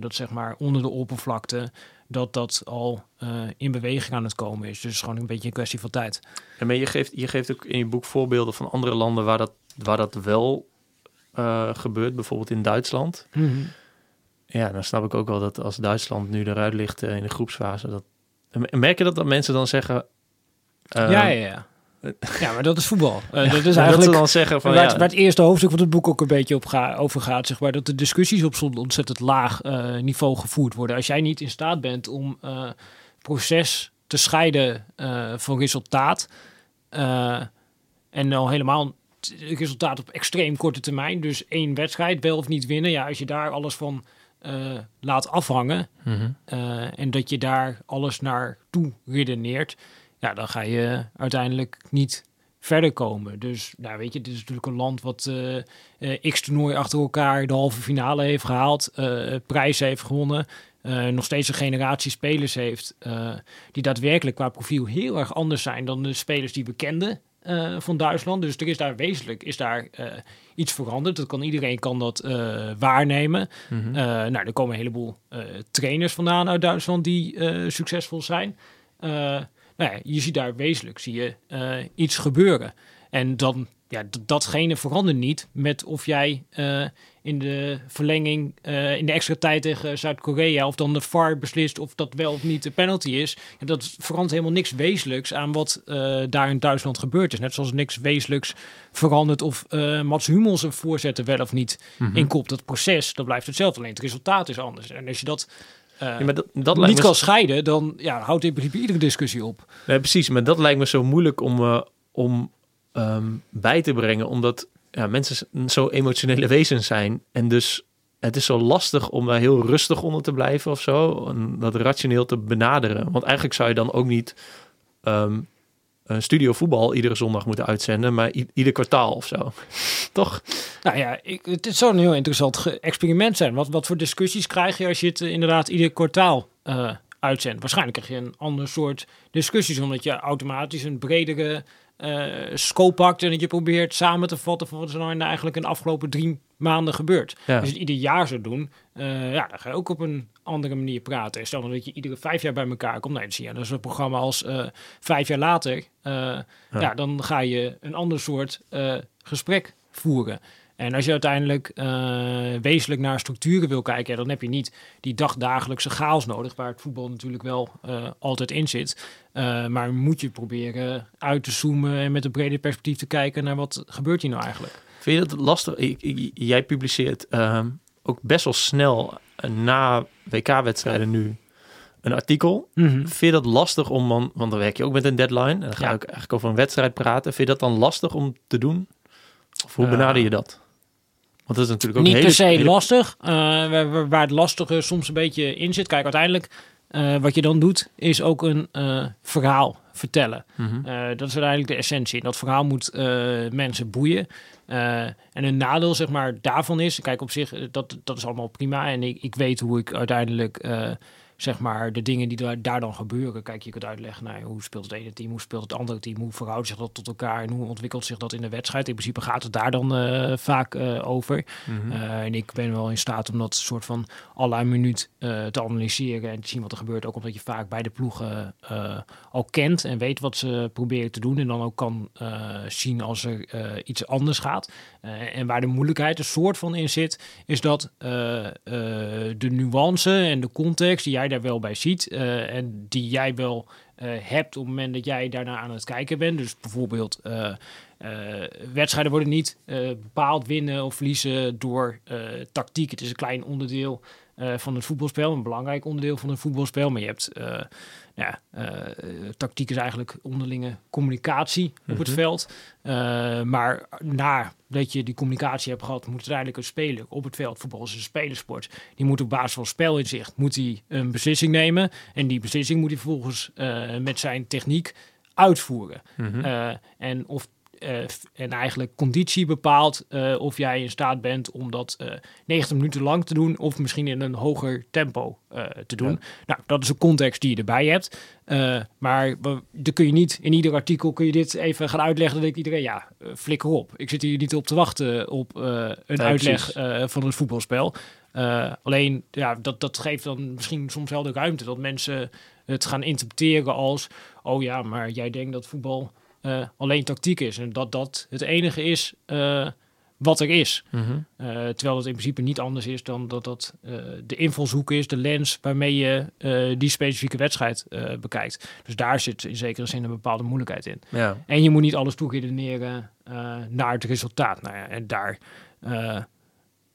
dat zeg maar onder de oppervlakte dat dat al in beweging aan het komen is. Dus het is gewoon een beetje een kwestie van tijd. En je geeft, je geeft ook in je boek voorbeelden van andere landen waar dat, waar dat wel uh, gebeurt, bijvoorbeeld in Duitsland. Mhm. Ja, dan snap ik ook wel dat als Duitsland nu eruit ligt uh, in de groepsfase, dat merk je dat dat mensen dan zeggen. Uh, ja, ja, ja. Ja, maar dat is voetbal. Uh, ja, dat is eigenlijk dan zeggen van, waar, ja. het, waar, het, eerste hoofdstuk van het boek ook een beetje op ga, over gaat, zeg maar, dat de discussies op zo'n ontzettend laag uh, niveau gevoerd worden. Als jij niet in staat bent om uh, proces te scheiden van resultaat en al helemaal resultaat op extreem korte termijn. Dus één wedstrijd, wel of niet winnen. Ja, als je daar alles van uh, laat afhangen mhm. uh, en dat je daar alles naartoe redeneert, ja, dan ga je uiteindelijk niet verder komen. Dus nou, weet je, dit is natuurlijk een land wat uh, x toernooi achter elkaar de halve finale heeft gehaald, prijzen heeft gewonnen. nog steeds een generatie spelers heeft die daadwerkelijk qua profiel heel erg anders zijn dan de spelers die we kenden uh, van Duitsland. Dus er is daar wezenlijk is daar, uh, iets veranderd. Dat kan, iedereen kan dat uh, waarnemen. Mm -hmm. nou, er komen een heleboel trainers vandaan uit Duitsland die succesvol zijn. nou ja, je ziet daar wezenlijk zie je, iets gebeuren. En dan ja, datgene verandert niet met of jij in de verlenging, uh, in de extra tijd tegen Zuid-Korea, of dan de VAR beslist of dat wel of niet de penalty is. Ja, dat verandert helemaal niks wezenlijks aan wat uh, daar in Duitsland gebeurd is. Net zoals niks wezenlijks verandert of Mats Hummels een voorzetten wel of niet mm -hmm. in kop. Dat proces, dat blijft hetzelfde, alleen het resultaat is anders. En als je dat... Ja, maar dat, dat niet kan scheiden, dan ja, houdt in principe iedere discussie op. Nee, precies, maar dat lijkt me zo moeilijk om, om um, bij te brengen, omdat ja, mensen zo emotionele wezens zijn. En dus het is zo lastig om daar heel rustig onder te blijven of zo. En dat rationeel te benaderen. Want eigenlijk zou je dan ook niet um, een studio voetbal iedere zondag moeten uitzenden, maar ieder kwartaal of zo. Toch? Nou ja, ik, het zou een heel interessant experiment zijn. Wat, wat voor discussies krijg je als je het inderdaad ieder kwartaal uh, uitzendt? Waarschijnlijk krijg je een ander soort discussies, omdat je automatisch een bredere scope pakt en dat je probeert samen te vatten van wat er nou eigenlijk in de afgelopen drie maanden gebeurt. Ja. Je het ieder jaar zou doen, uh, ja, dan ga je ook op een andere manier praten. Stel dan dat je iedere vijf jaar bij elkaar komt. Nee, dan zie je, dat is een programma als uh, vijf jaar later. Ja. ja. dan ga je een ander soort gesprek voeren. En als je uiteindelijk uh, wezenlijk naar structuren wil kijken, ja, dan heb je niet die dagdagelijkse chaos nodig, waar het voetbal natuurlijk wel uh, altijd in zit. Uh, maar moet je proberen uit te zoomen en met een breder perspectief te kijken naar wat gebeurt hier nou eigenlijk. Vind je dat lastig? Jij publiceert ehm, ook best wel snel na WK-wedstrijden nu een artikel. Mm -hmm. Vind je dat lastig om, want dan werk je ook met een deadline. En dan ga ja. ik eigenlijk over een wedstrijd praten. Vind je dat dan lastig om te doen? Of hoe benader je dat? Want dat is natuurlijk ook niet hele, per se lastig. Uh, waar, waar, het lastige soms een beetje in zit. Kijk, uiteindelijk uh, wat je dan doet, is ook een uh, verhaal vertellen. Mm -hmm. dat is uiteindelijk de essentie. Dat verhaal moet mensen boeien. en een nadeel, zeg maar, daarvan is, kijk op zich, dat, dat is allemaal prima. En ik, ik weet hoe ik uiteindelijk zeg maar, de dingen die daar, dan gebeuren. Kijk, je kunt uitleggen, nou, hoe speelt het ene team, hoe speelt het andere team, hoe verhoudt zich dat tot elkaar en hoe ontwikkelt zich dat in de wedstrijd. In principe gaat het daar dan uh, vaak uh, over. Mhm. Uh, en ik ben wel in staat om dat soort van alle minuut te analyseren en te zien wat er gebeurt. Ook omdat je vaak bij de ploegen al kent en weet wat ze proberen te doen. En dan ook kan zien als er iets anders gaat. en waar de moeilijkheid een soort van in zit, is dat de nuance en de context die jij daar wel bij ziet en die jij wel hebt op het moment dat jij daarna aan het kijken bent. Dus bijvoorbeeld wedstrijden worden niet bepaald winnen of verliezen door tactiek. Het is een klein onderdeel van het voetbalspel, een belangrijk onderdeel van het voetbalspel. Maar je hebt ja, tactiek is eigenlijk onderlinge communicatie op het Mhm. veld. Maar nadat je die communicatie hebt gehad, moet uiteindelijk een speler op het veld, voetbal is een spelersport, die moet op basis van spelinzicht moet hij een beslissing nemen. En die beslissing moet hij vervolgens uh, met zijn techniek uitvoeren. Mhm. Uh, en of uh, en eigenlijk conditie bepaalt uh, of jij in staat bent om dat uh, 90 minuten lang te doen of misschien in een hoger tempo te doen. Ja. Nou, dat is een context die je erbij hebt. Maar dan kun je niet in ieder artikel kun je dit even gaan uitleggen. Dat ik iedereen, ja, flikker op. Ik zit hier niet op te wachten op een uitleg van het voetbalspel. Alleen, ja, dat, dat geeft dan misschien soms wel de ruimte dat mensen het gaan interpreteren als: oh ja, maar jij denkt dat voetbal uh, alleen tactiek is en dat dat het enige is uh, wat er is. Mhm. Uh, terwijl het in principe niet anders is dan dat dat de invalshoek is, de lens waarmee je die specifieke wedstrijd bekijkt. Dus daar zit in zekere zin een bepaalde moeilijkheid in. Ja. En je moet niet alles toeredeneren naar het resultaat. Nou ja, en daar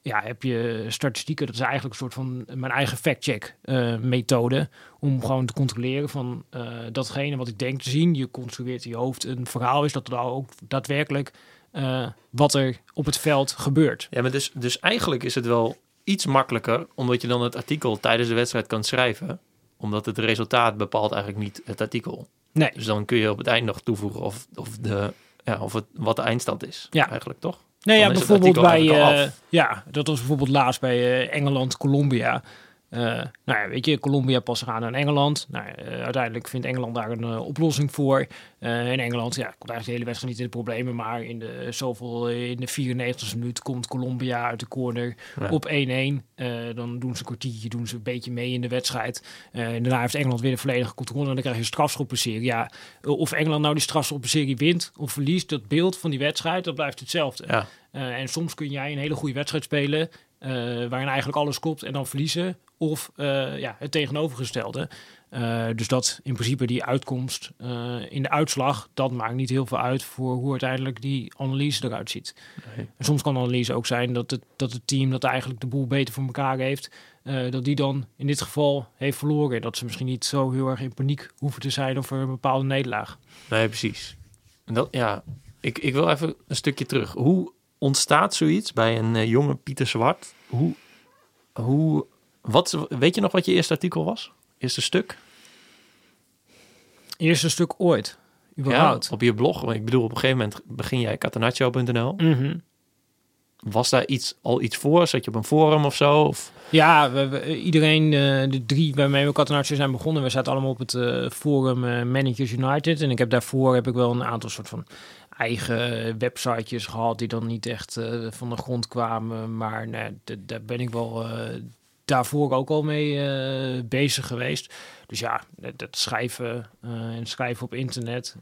ja, heb je statistieken. Dat is eigenlijk een soort van mijn eigen fact-check methode. Om gewoon te controleren van datgene wat ik denk te zien. Je construeert in je hoofd een verhaal is dat er ook daadwerkelijk uh, wat er op het veld gebeurt. Ja, maar dus, dus eigenlijk is het wel iets makkelijker, omdat je dan het artikel tijdens de wedstrijd kan schrijven, omdat het resultaat bepaalt eigenlijk niet het artikel. Nee. Dus dan kun je op het eind nog toevoegen of, of, de, ja, of het, wat de eindstand is. Ja. Eigenlijk toch? Nee, ja, bijvoorbeeld bij. Uh, ja, dat was bijvoorbeeld laatst bij uh, Engeland-Colombia. Uh, nou ja, weet je, Colombia pas eraan aan Engeland. Nou, uh, uiteindelijk vindt Engeland daar een uh, oplossing voor. in Engeland, ja, komt eigenlijk de hele wedstrijd niet in de problemen. Maar in de, zoveel, in de 94e minuut komt Colombia uit de corner Ja. op 1-1. dan doen ze een kwartiertje, doen ze een beetje mee in de wedstrijd. en daarna heeft Engeland weer de volledige controle. En dan krijg je een strafschoppenserie. Ja, of Engeland nou die strafschoppenserie wint of verliest, dat beeld van die wedstrijd, dat blijft hetzelfde. Ja. en soms kun jij een hele goede wedstrijd spelen. Uh, waarin eigenlijk alles klopt en dan verliezen. Of uh, ja, het tegenovergestelde. Uh, dus dat in principe die uitkomst in de uitslag, dat maakt niet heel veel uit voor hoe uiteindelijk die analyse eruit ziet. Nee. En soms kan analyse ook zijn dat het, dat het team dat eigenlijk de boel beter voor elkaar heeft, dat die dan in dit geval heeft verloren. Dat ze misschien niet zo heel erg in paniek hoeven te zijn over een bepaalde nederlaag. Nee, precies. En dat, ja, ik, ik wil even een stukje terug. Hoe ontstaat zoiets bij een jonge Pieter Zwart? Hoe, hoe, wat, weet je nog wat je eerste artikel was? Eerste stuk? Eerste stuk ooit, überhaupt. Ja, op je blog. Ik bedoel, op een gegeven moment begin jij catenaccio.nl. Mm -hmm. Was daar iets, al iets voor? Zat je op een forum of zo? Of? Ja, we, we, iedereen, uh, de drie waarmee we Catenaccio zijn begonnen, we zaten allemaal op het uh, forum uh, Managers United. En ik heb daarvoor heb ik wel een aantal soort van eigen websitejes gehad die dan niet echt van de grond kwamen. Maar nee, daar ben ik wel daarvoor ook al mee uh, bezig geweest. Dus ja, dat schrijven en schrijven op internet,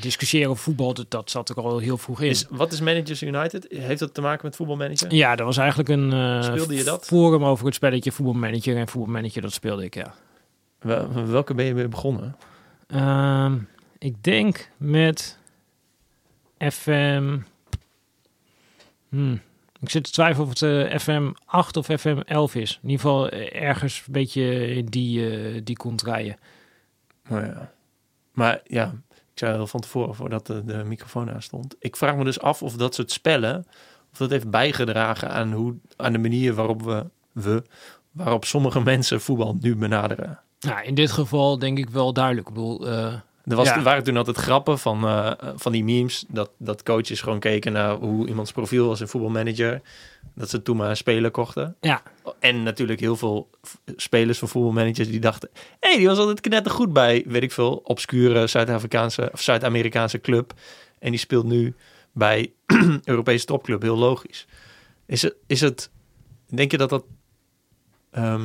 discussiëren over voetbal, dat, dat zat er al heel vroeg in. Is, wat is Managers United? Heeft dat te maken met voetbalmanager? Ja, dat was eigenlijk een Speelde je dat? forum over het spelletje voetbalmanager. En voetbalmanager, dat speelde ik, ja. Wel, welke ben je mee begonnen? Uh, ik denk met FM. Hmm. Ik zit te twijfelen of het uh, FM 8 of FM 11 is. In ieder geval uh, ergens een beetje in die, uh, die contraien. Oh ja. Maar ja, ik zei al van tevoren voordat de, de microfoon aan stond. Ik vraag me dus af of dat soort spellen, of dat heeft bijgedragen aan, hoe, aan de manier waarop we, we, waarop sommige mensen voetbal nu benaderen. Nou, in dit geval denk ik wel duidelijk. Ik bedoel, uh, Er, was, Ja. waren toen altijd grappen van, eh, van die memes. Dat, dat coaches gewoon keken naar hoe iemands profiel was in voetbalmanager. Dat ze toen maar een speler kochten. Ja. En natuurlijk heel veel spelers van voetbalmanagers die dachten... hé, hey, die was altijd knettergoed bij, weet ik veel... obscure Zuid-Afrikaanse of Zuid-Amerikaanse club. En die speelt nu bij Europese topclub. Heel logisch. Is het, is het denk je dat dat... ehm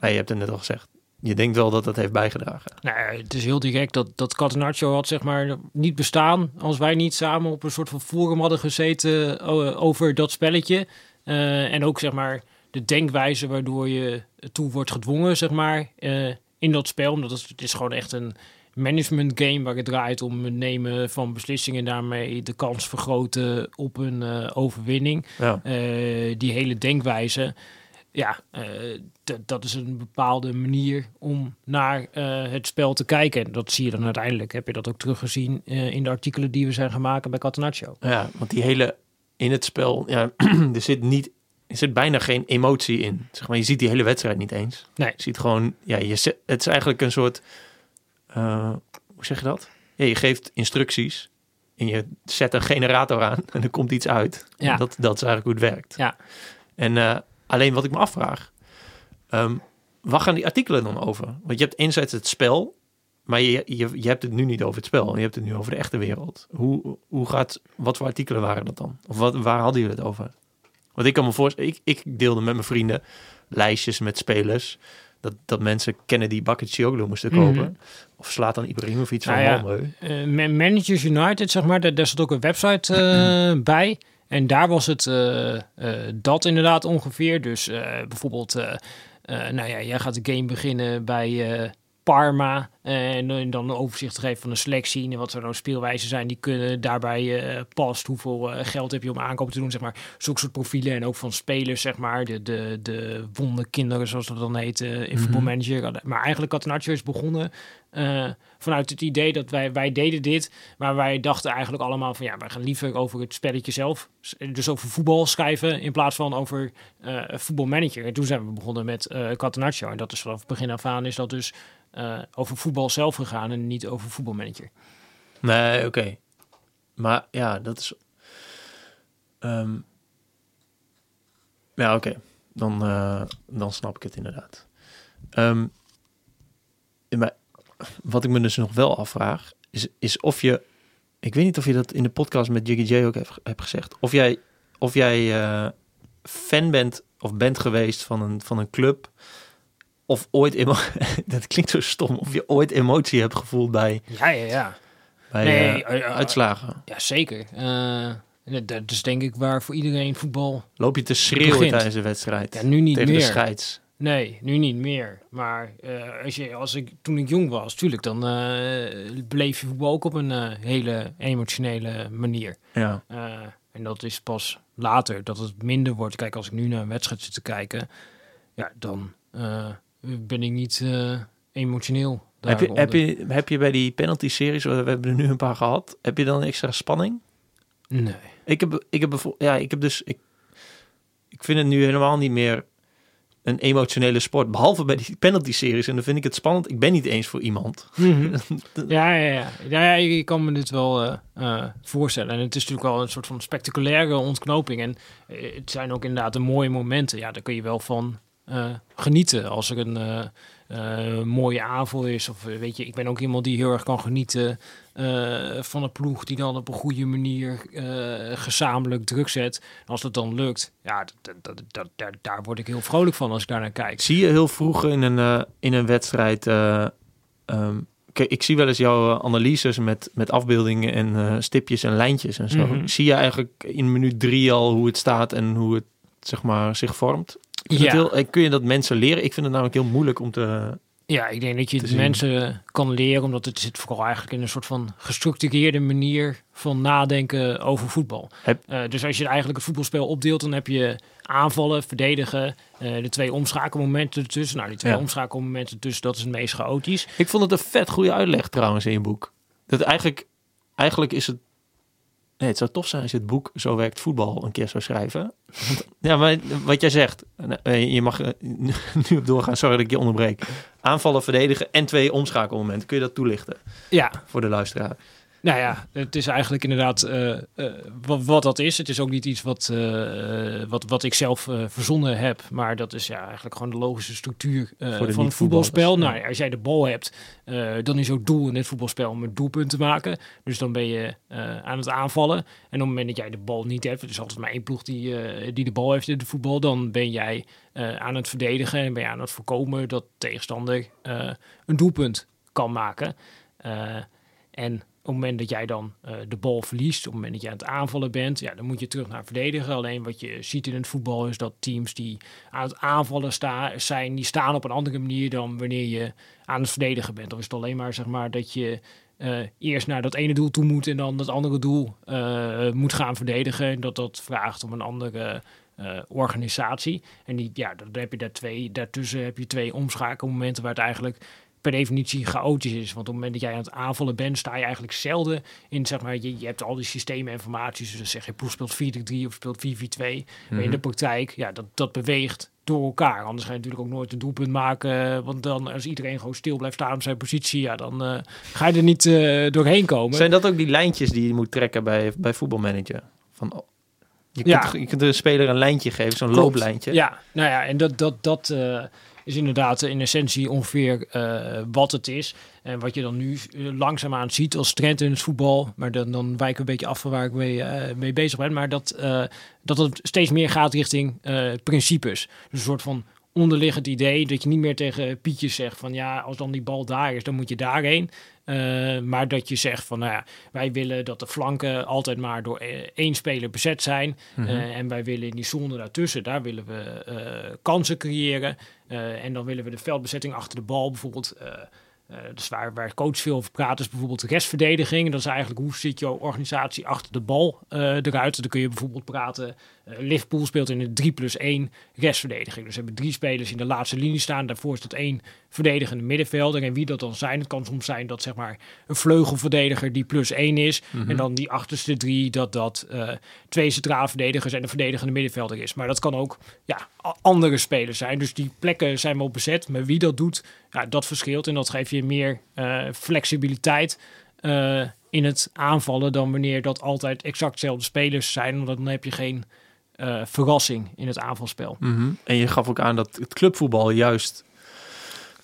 nee, je hebt het net al gezegd. Je denkt wel dat dat heeft bijgedragen. Nou, ja, het is heel direct dat, dat Catenaccio had zeg maar niet bestaan als wij niet samen op een soort van forum hadden gezeten over dat spelletje. Eh, en ook zeg maar de denkwijze waardoor je toe wordt gedwongen zeg maar eh, in dat spel. Omdat het, het is gewoon echt een management game waar het draait om het nemen van beslissingen en daarmee de kans vergroten op een eh, overwinning. Ja. Die hele denkwijze, ja, eh, dat is een bepaalde manier om naar eh, het spel te kijken. En dat zie je dan uiteindelijk. Heb je dat ook teruggezien eh, in de artikelen die we zijn gemaakt bij Catenaccio. Ja, want die hele in het spel, ja, er zit niet, er zit bijna geen emotie in. Zeg maar, je ziet die hele wedstrijd niet eens. Nee. Je ziet gewoon, ja, je, het is eigenlijk een soort, hoe zeg je dat? Ja, je geeft instructies en je zet een generator aan en er komt iets uit. Ja. Dat, dat is eigenlijk hoe het werkt. Ja. En alleen wat ik me afvraag, ehm, waar gaan die artikelen dan over? Want je hebt enerzijds het spel, maar je, je, je hebt het nu niet over het spel. Je hebt het nu over de echte wereld. Hoe, hoe gaat, wat voor artikelen waren dat dan? Of wat, waar hadden jullie het over? Want ik kan me voorstellen, ik, ik deelde met mijn vrienden lijstjes met spelers. Dat, dat mensen Kennedy Bakayoglu moesten kopen. Mhm. Of slaat dan Ibrahimovic van Nou ja, Malmö. Eh, Man- Managers United, zeg maar, daar, daar zat ook een website eh, bij. En daar was het eh, eh, dat inderdaad ongeveer. Dus eh, bijvoorbeeld, nou ja, jij gaat de game beginnen bij Parma. En dan een overzicht geven van de selectie en wat er nou speelwijzen zijn die kunnen daarbij past. Hoeveel geld heb je om aankopen te doen, zeg maar. Zulke soort profielen en ook van spelers, zeg maar. De, de, de wonderkinderen, zoals dat dan heet, in Mhm. voetbalmanager. Maar eigenlijk Catenaccio is begonnen eh, vanuit het idee dat wij, wij deden dit, maar wij dachten eigenlijk allemaal van ja, wij gaan liever over het spelletje zelf, dus over voetbal schrijven in plaats van over eh voetbalmanager. En toen zijn we begonnen met Catenaccio en dat is vanaf het begin af aan is dat dus over voetbal zelf gegaan en niet over voetbalmanager. Nee, oké. Maar ja, dat is. ehm, ja, oké. Dan, dan snap ik het inderdaad. Ehm, maar wat ik me dus nog wel afvraag, is, is of je. Ik weet niet of je dat in de podcast met Jiggy J ook hebt, hebt gezegd. Of jij, of jij eh, fan bent of bent geweest van een, van een club. Of ooit, dat klinkt zo stom, of je ooit emotie hebt gevoeld bij, Ja, ja, ja. bij Nee, eh, eh, uitslagen. Ja, zeker. Dat is denk ik waar voor iedereen voetbal. Loop je te schreeuwen begint. tijdens de wedstrijd? Ja, nu niet tegen de meer. scheids. Nee, nu niet meer. Maar eh, als je, als ik, toen ik jong was, tuurlijk, dan eh, bleef je voetbal ook op een eh, hele emotionele manier. Ja. En dat is pas later dat het minder wordt. Kijk, als ik nu naar een wedstrijd zit te kijken, ja, dan ben ik niet emotioneel. Heb je, heb, je, heb je bij die penalty-series, we hebben er nu een paar gehad, heb je dan extra spanning? Nee. Ik heb, ik heb, ja, ik heb dus, ik, ik vind het nu helemaal niet meer een emotionele sport, behalve bij die penalty-series. En dan vind ik het spannend. Ik ben niet eens voor iemand. Mhm. Ja, ja, ja. ja, ja ik kan me dit wel eh, eh, voorstellen. En het is natuurlijk wel een soort van spectaculaire ontknoping. En eh, het zijn ook inderdaad de mooie momenten. Ja, daar kun je wel van genieten. Als er een eh, eh, mooie aanval is. Of eh, weet je, ik ben ook iemand die heel erg kan genieten eh, van een ploeg die dan op een goede manier eh, gezamenlijk druk zet. Als dat dan lukt, ja, dat, dat, dat, daar, daar word ik heel vrolijk van als ik daar naar kijk. Zie je heel vroeg in een, eh, in een wedstrijd... eh, kijk, ik zie wel eens jouw eh, analyses met, met afbeeldingen en eh, stipjes en lijntjes en zo. Mhm. Zie je eigenlijk in minuut drie al hoe het staat en hoe het zeg maar, zich vormt? Ik Ja. heel, eh, kun je dat mensen leren? Ik vind het namelijk heel moeilijk om te... Ja, ik denk dat je het mensen kan leren, omdat het zit vooral eigenlijk in een soort van gestructureerde manier van nadenken over voetbal. Heb- Eh, dus als je eigenlijk het voetbalspel opdeelt, dan heb je aanvallen, verdedigen, eh, de twee omschakelmomenten ertussen. Nou, die twee Ja. omschakelmomenten ertussen, dat is het meest chaotisch. Ik vond het een vet goede uitleg trouwens in je boek. Dat eigenlijk, eigenlijk is het... Nee, het zou tof zijn als je het boek Zo werkt voetbal een keer zou schrijven. Want, ja, maar wat jij zegt, eh, je mag eh, nu op doorgaan, sorry dat ik je onderbreek. aanvallen, verdedigen en twee omschakelmomenten. Kun je dat toelichten Ja, voor de luisteraar? Nou ja, het is eigenlijk inderdaad uh, uh, wat, wat, dat is. Het is ook niet iets wat, uh, wat, wat ik zelf verzonnen heb. Maar dat is ja, eigenlijk gewoon de logische structuur van het voetbalspel. Ja. Nou, als jij de bal hebt, dan is ook doel in dit voetbalspel om een doelpunt te maken. Dus dan ben je aan het aanvallen. En op het moment dat jij de bal niet hebt, is altijd maar één ploeg die, die de bal heeft in het voetbal. Dan ben jij aan het verdedigen en ben je aan het voorkomen dat tegenstander een doelpunt kan maken. en op het moment dat jij dan uh, de bal verliest, op het moment dat je aan het aanvallen bent, ja, dan moet je terug naar verdedigen. Alleen wat je ziet in het voetbal is dat teams die aan het aanvallen staan, zijn, die staan op een andere manier dan wanneer je aan het verdedigen bent. Dan is het alleen maar zeg maar dat je uh, eerst naar dat ene doel toe moet en dan dat andere doel uh, moet gaan verdedigen. En dat dat vraagt om een andere organisatie. En die, ja, dan heb je daar twee, daartussen heb je twee omschakelmomenten waar het eigenlijk per definitie chaotisch is. Want op het moment dat jij aan het aanvallen bent, sta je eigenlijk zelden in, zeg maar, je, je hebt al die systemen informaties. Dus zeg je ploeg speelt 4-3 of speelt 4-4-2. Maar in de mhm. praktijk, ja, dat, dat beweegt door elkaar. Anders ga je natuurlijk ook nooit een doelpunt maken. Want dan, als iedereen gewoon stil blijft staan op zijn positie, ja, dan uh, ga je er niet uh, doorheen komen. Zijn dat ook die lijntjes die je moet trekken bij, bij voetbalmanager? Van, je, kunt, ja. je kunt de speler een lijntje geven, zo'n looplijntje. Ja, nou ja, en dat, dat, dat, uh, is inderdaad in essentie ongeveer uh, wat het is. En wat je dan nu uh, langzaamaan ziet als trend in het voetbal. Maar dan, dan wijken we een beetje af van waar ik mee, uh, mee bezig ben. Maar dat, dat het steeds meer gaat richting principes. Dus een soort van onderliggend idee dat je niet meer tegen Pietjes zegt van ja, als dan die bal daar is, dan moet je daarheen. Uh, maar dat je zegt van nou ja, wij willen dat de flanken altijd maar door één speler bezet zijn. Mm -hmm. uh, en wij willen in die zone daartussen, daar willen we uh, kansen creëren. En dan willen we de veldbezetting achter de bal bijvoorbeeld uh, dus waar, waar coach veel over praat is bijvoorbeeld restverdediging. Dat is eigenlijk hoe ziet jouw organisatie achter de bal uh, eruit. Dan kun je bijvoorbeeld praten. Liverpool speelt in een 3 plus 1 restverdediging. Dus ze hebben drie spelers in de laatste linie staan. Daarvoor is dat één verdedigende middenvelder. En wie dat dan zijn, het kan soms zijn dat zeg maar een vleugelverdediger die plus 1 is. Mm -hmm. En dan die achterste drie, dat dat twee centrale verdedigers en een verdedigende middenvelder is. Maar dat kan ook ja, andere spelers zijn. Dus die plekken zijn wel bezet. Maar wie dat doet, ja, dat verschilt. En dat geeft je meer uh, flexibiliteit uh, in het aanvallen dan wanneer dat altijd exact dezelfde spelers zijn. Want dan heb je geen uh, verrassing in het aanvalspel. Mm -hmm. En je gaf ook aan dat het clubvoetbal juist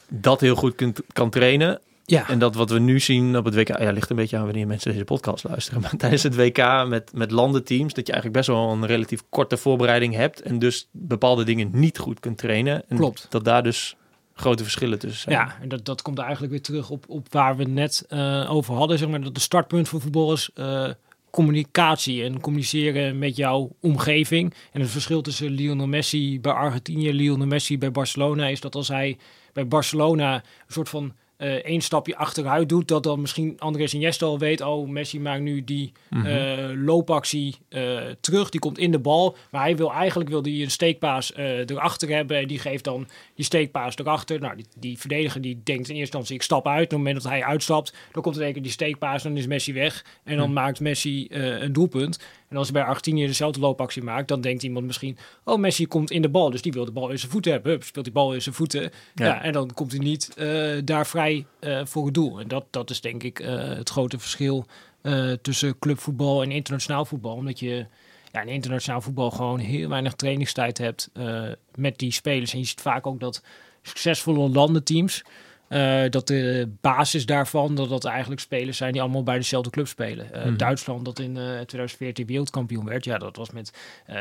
dat heel goed kunt, kan trainen. Ja. En dat wat we nu zien op het WK, ja, ligt een beetje aan wanneer mensen deze podcast luisteren. Maar tijdens het WK met, met landenteams, dat je eigenlijk best wel een relatief korte voorbereiding hebt. En dus bepaalde dingen niet goed kunt trainen. En Klopt. Dat daar dus grote verschillen tussen zijn. Ja, en dat, dat komt eigenlijk weer terug op, op waar we net uh, over hadden. Zeg maar dat de startpunt voor voetbal is uh, communicatie en communiceren met jouw omgeving. En het verschil tussen Lionel Messi bij Argentinië en Lionel Messi bij Barcelona is dat als hij bij Barcelona een soort van uh, één stapje achteruit doet, dat dan misschien Andres Iniesta al weet, oh, Messi maakt nu die mm -hmm. uh, loopactie uh, terug, die komt in de bal, maar hij wil eigenlijk wil die een steekpaas erachter hebben en die geeft dan die steekpaas erachter. Nou, die, die verdediger die denkt in eerste instantie, ik stap uit. Op het moment dat hij uitstapt, dan komt er keer die steekpaas, dan is Messi weg en dan mm. maakt Messi een doelpunt. En als hij bij Argentinië dezelfde loopactie maakt, dan denkt iemand misschien: Oh, Messi komt in de bal, dus die wil de bal in zijn voeten hebben. Hup, speelt die bal in zijn voeten. Ja. ja en dan komt hij niet daar vrij uh, voor het doel. En dat, dat is denk ik uh, het grote verschil tussen clubvoetbal en internationaal voetbal. Omdat je ja, in internationaal voetbal gewoon heel weinig trainingstijd hebt met die spelers. En je ziet vaak ook dat succesvolle landenteams. Uh, dat de basis daarvan, dat dat eigenlijk spelers zijn die allemaal bij dezelfde club spelen. Uh, mm. Duitsland, dat in uh, 2014 wereldkampioen werd, ja, dat was met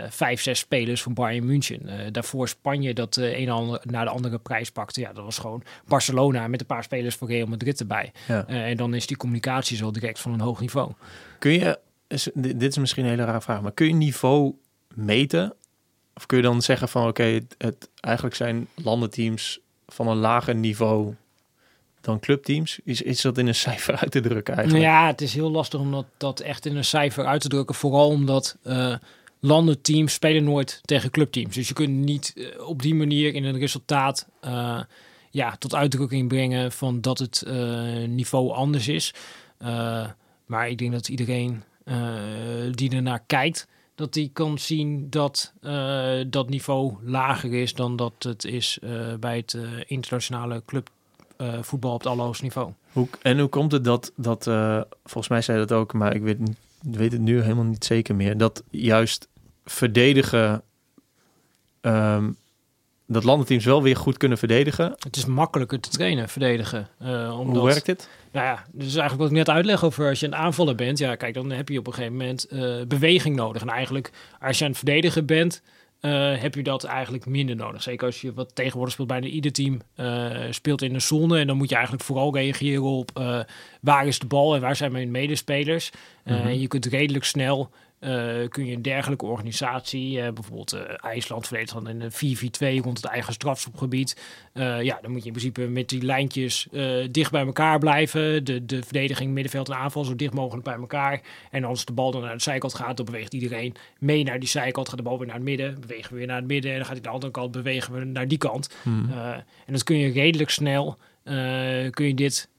vijf, zes spelers van Bayern München. daarvoor Spanje, dat de een naar de andere prijs pakte. Ja, dat was gewoon Barcelona met een paar spelers van Real Madrid erbij. Ja. en dan is die communicatie zo direct van een hoog niveau. Kun je, dit is misschien een hele rare vraag, maar kun je niveau meten? Of kun je dan zeggen van oké, okay, het, het, eigenlijk zijn landenteams van een lager niveau dan clubteams? Is, is dat in een cijfer uit te drukken eigenlijk? Ja, het is heel lastig om dat, dat echt in een cijfer uit te drukken. Vooral omdat uh, landenteams spelen nooit tegen clubteams. Dus je kunt niet uh, op die manier in een resultaat uh, ja, tot uitdrukking brengen van dat het niveau anders is. maar ik denk dat iedereen die ernaar kijkt, dat die kan zien dat dat niveau lager is dan dat het is bij het internationale club voetbal op het allerhoogste niveau. Hoe, en hoe komt het dat, dat volgens mij zei dat ook, maar ik weet, weet het nu helemaal niet zeker meer, dat juist verdedigen ehm, dat landenteams wel weer goed kunnen verdedigen. Het is makkelijker te trainen, verdedigen. Uh, omdat, Hoe werkt dit? Nou ja, dus eigenlijk wat ik net uitleg over als je een aanvaller bent. Ja, kijk, dan heb je op een gegeven moment beweging nodig. En eigenlijk, als je aan het verdedigen bent, uh, heb je dat eigenlijk minder nodig. Zeker als je wat tegenwoordig speelt bijna ieder team speelt in de zone. En dan moet je eigenlijk vooral reageren op waar is de bal en waar zijn mijn medespelers. Mm En je kunt redelijk snel uh, kun je een dergelijke organisatie, uh, bijvoorbeeld uh, IJsland verdedigt dan in een 4-4-2 rond het eigen strafschopgebied. ja, dan moet je in principe met die lijntjes dicht bij elkaar blijven. De, de verdediging, middenveld en aanval zo dicht mogelijk bij elkaar. En als de bal dan naar de zijkant gaat, dan beweegt iedereen mee naar die zijkant. Gaat de bal weer naar het midden, bewegen we weer naar het midden. En dan gaat hij de andere kant, bewegen we naar die kant. Hmm. en dat kun je redelijk snel, kun je dit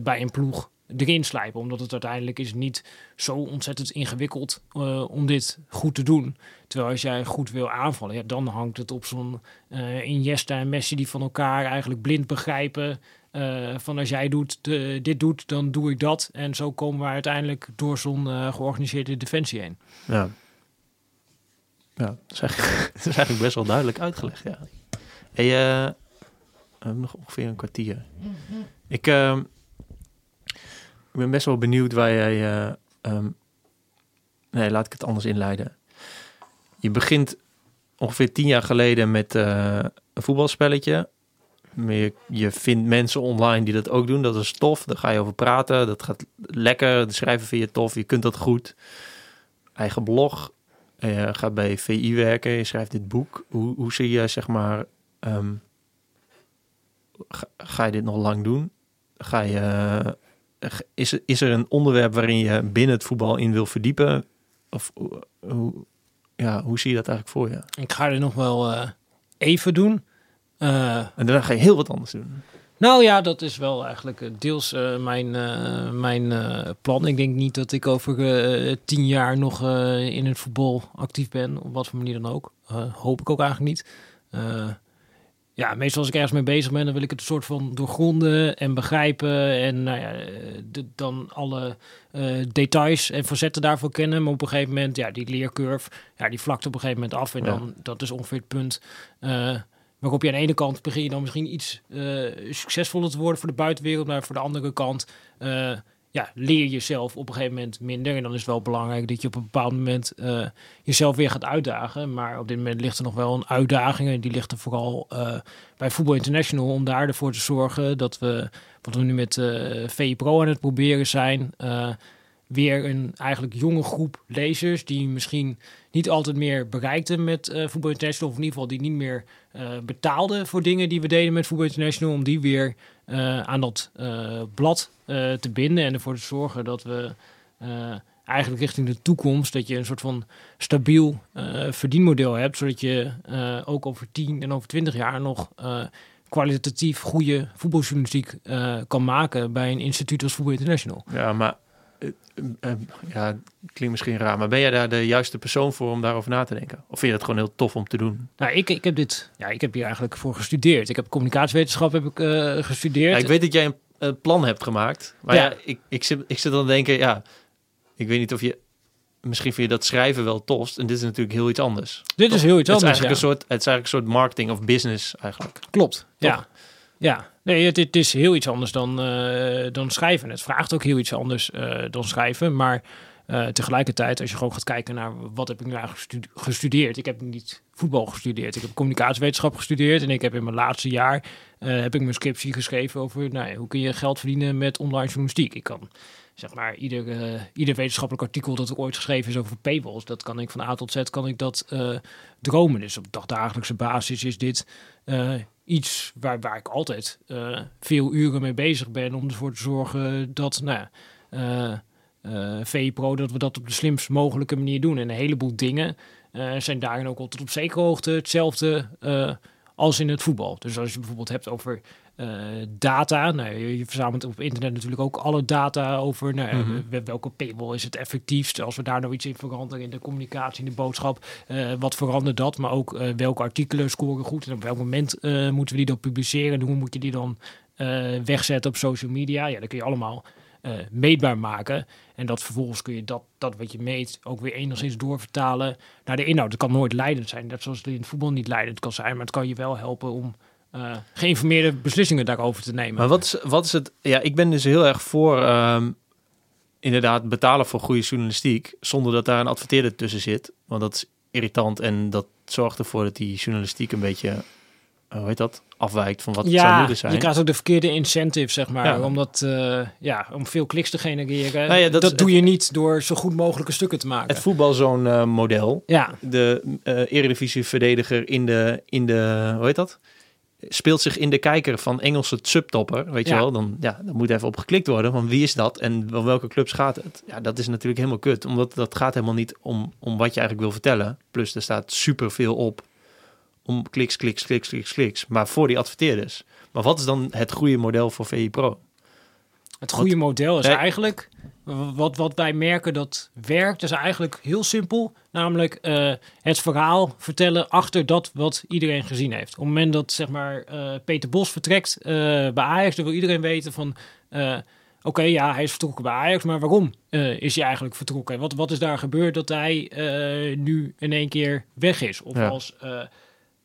bij een ploeg erin slijpen. Omdat het uiteindelijk is niet zo ontzettend ingewikkeld uh, om dit goed te doen. Terwijl als jij goed wil aanvallen, ja, dan hangt het op zo'n uh, Iniesta en Messi die van elkaar eigenlijk blind begrijpen. Uh, van als jij doet, dit doet, dan doe ik dat. En zo komen we uiteindelijk door zo'n georganiseerde defensie heen. Ja. Ja, dat is, eigenlijk, is eigenlijk best wel duidelijk uitgelegd, ja. Hey, we hebben nog ongeveer een kwartier. Ik, ehm, ik ben best wel benieuwd waar jij. Uh, um, nee, laat ik het anders inleiden. Je begint ongeveer tien jaar geleden met uh, een voetbalspelletje. Je, je vindt mensen online die dat ook doen. Dat is tof. Daar ga je over praten. Dat gaat lekker. De schrijven vind je tof. Je kunt dat goed. Eigen blog. Je gaat bij VI werken. Je schrijft dit boek. Hoe, hoe zie je, zeg maar... Ga, ga, je dit nog lang doen? Ga je is, is er een onderwerp waarin je binnen het voetbal in wil verdiepen? Of hoe, ja, hoe zie je dat eigenlijk voor je? Ik ga er nog wel uh, even doen. Uh, en daarna ga je heel wat anders doen. Nou ja, dat is wel eigenlijk eh, deels uh, mijn, mijn plan. Ik denk niet dat ik over tien jaar nog in het voetbal actief ben, op wat voor manier dan ook. hoop ik ook eigenlijk niet ja, meestal als ik ergens mee bezig ben, dan wil ik het een soort van doorgronden en begrijpen. En nou ja, de, dan alle uh, details en facetten daarvoor kennen. Maar op een gegeven moment, ja, die leercurve, ja, die vlakt op een gegeven moment af. En dan, dat is ongeveer het punt uh, waarop je aan de ene kant begin je dan misschien iets uh, succesvoller te worden voor de buitenwereld. Maar voor de andere kant leer jezelf op een gegeven moment minder. En dan is het wel belangrijk dat je op een bepaald moment uh, jezelf weer gaat uitdagen. Maar op dit moment ligt er nog wel een uitdaging. En die ligt er vooral uh, bij Voetbal International om daar ervoor te zorgen dat we, wat we nu met uh, eh, VI Pro aan het proberen zijn, weer een eigenlijk jonge groep lezers die misschien niet altijd meer bereikten met Voetbal International, of in ieder geval die niet meer betaalden voor dingen die we deden met Voetbal International, om die weer aan dat blad te binden en ervoor te zorgen dat we eigenlijk richting de toekomst, dat je een soort van stabiel verdienmodel hebt, zodat je ook over 10 en over 20 jaar nog kwalitatief goede voetbaljournalistiek kan maken bij een instituut als Voetbal International. Ja, maar ja, klinkt misschien raar, maar ben jij daar de juiste persoon voor om daarover na te denken? Of vind je het gewoon heel tof om te doen? Nou, ik, ik heb dit, ja, ik heb hier eigenlijk voor gestudeerd. Ik heb communicatiewetenschap heb ik uh, gestudeerd. Ja, ik weet dat jij een plan hebt gemaakt, maar ja, ik, ik, zit, ik zit dan te denken, ja, ik weet niet of je misschien vind je dat schrijven wel tost. En dit is natuurlijk heel iets anders. Dit is heel iets anders. Het is eigenlijk, een, soort, het is eigenlijk een soort marketing of business eigenlijk. Klopt. Ja. Ja, nee, het, het, is heel iets anders dan, uh, dan schrijven. Het vraagt ook heel iets anders uh, dan schrijven. Maar uh, tegelijkertijd, als je gewoon gaat kijken naar wat heb ik nu eigenlijk gestudeerd. Ik heb niet voetbal gestudeerd. Ik heb communicatiewetenschap gestudeerd. En ik heb in mijn laatste jaar heb ik mijn scriptie geschreven over nou, hoe kun je geld verdienen met online journalistiek. Ik kan zeg maar ieder, ieder wetenschappelijk artikel dat er ooit geschreven is over paywalls, dat kan ik van A tot Z kan ik dat dromen. Dus op dagdagelijkse basis is dit iets waar, waar ik altijd veel uren mee bezig ben om ervoor te zorgen dat, nou VPRO, dat we dat op de slimst mogelijke manier doen. En een heleboel dingen zijn daarin ook altijd op zekere hoogte hetzelfde als in het voetbal. Dus als je bijvoorbeeld hebt over data. Nou, je, je, verzamelt op internet natuurlijk ook alle data over nou, mm -hmm. welke paywall is het effectiefst. Als we daar nou iets in veranderen in de communicatie, in de boodschap, uh, wat verandert dat? Maar ook welke artikelen scoren goed en op welk moment moeten we die dan publiceren en hoe moet je die dan eh, wegzetten op social media. Ja, dat kun je allemaal eh, meetbaar maken. En dat vervolgens kun je dat, dat wat je meet ook weer enigszins doorvertalen naar de inhoud. Het kan nooit leidend zijn, net zoals het in het voetbal niet leidend kan zijn. Maar het kan je wel helpen om uh, geïnformeerde beslissingen daarover te nemen. Maar wat is, wat is het? Ja, ik ben dus heel erg voor um, inderdaad betalen voor goede journalistiek, zonder dat daar een adverteerder tussen zit. Want dat is irritant en dat zorgt ervoor dat die journalistiek een beetje, uh, hoe heet dat, afwijkt van wat het zou moeten zijn. je krijgt ook de verkeerde incentive, zeg maar, ja. omdat uh, ja, om veel kliks te genereren. Nou ja, dat, dat doe je niet door zo goed mogelijke stukken te maken. Het voetbal zo'n model. Ja. De eredivisie verdediger in de, in de, hoe heet dat? Speelt zich in de kijker van Engelse subtopper, weet je wel, dan, ja, dan moet even op geklikt worden van wie is dat en van welke clubs gaat het. Ja, dat is natuurlijk helemaal kut, omdat dat gaat helemaal niet om, om wat je eigenlijk wil vertellen. Plus er staat superveel op om kliks, kliks, kliks, kliks, kliks, maar voor die adverteerders. Maar wat is dan het goede model voor VI Pro? Het goede model is Nee. eigenlijk, wat, wat wij merken dat werkt, is eigenlijk heel simpel. Namelijk eh, het verhaal vertellen achter dat wat iedereen gezien heeft. Op het moment dat zeg maar eh, Peter Bos vertrekt eh, bij Ajax, dan wil iedereen weten van... Oké, ja, hij is vertrokken bij Ajax, maar waarom is hij eigenlijk vertrokken? Wat, wat is daar gebeurd dat hij nu in één keer weg is? Of Ja. als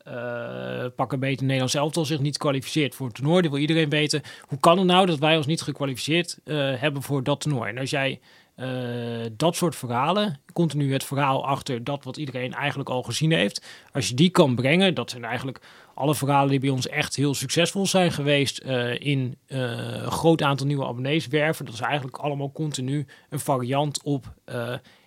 eh eh, pak een beter Nederlands elftal zich niet kwalificeert voor het toernooi. Dan wil iedereen weten, hoe kan het nou dat wij ons niet gekwalificeerd eh, hebben voor dat toernooi? En als jij eh, dat soort verhalen, continu het verhaal achter dat wat iedereen eigenlijk al gezien heeft, als je die kan brengen, dat zijn eigenlijk alle verhalen die bij ons echt heel succesvol zijn geweest in een groot aantal nieuwe abonnees werven. Dat is eigenlijk allemaal continu een variant op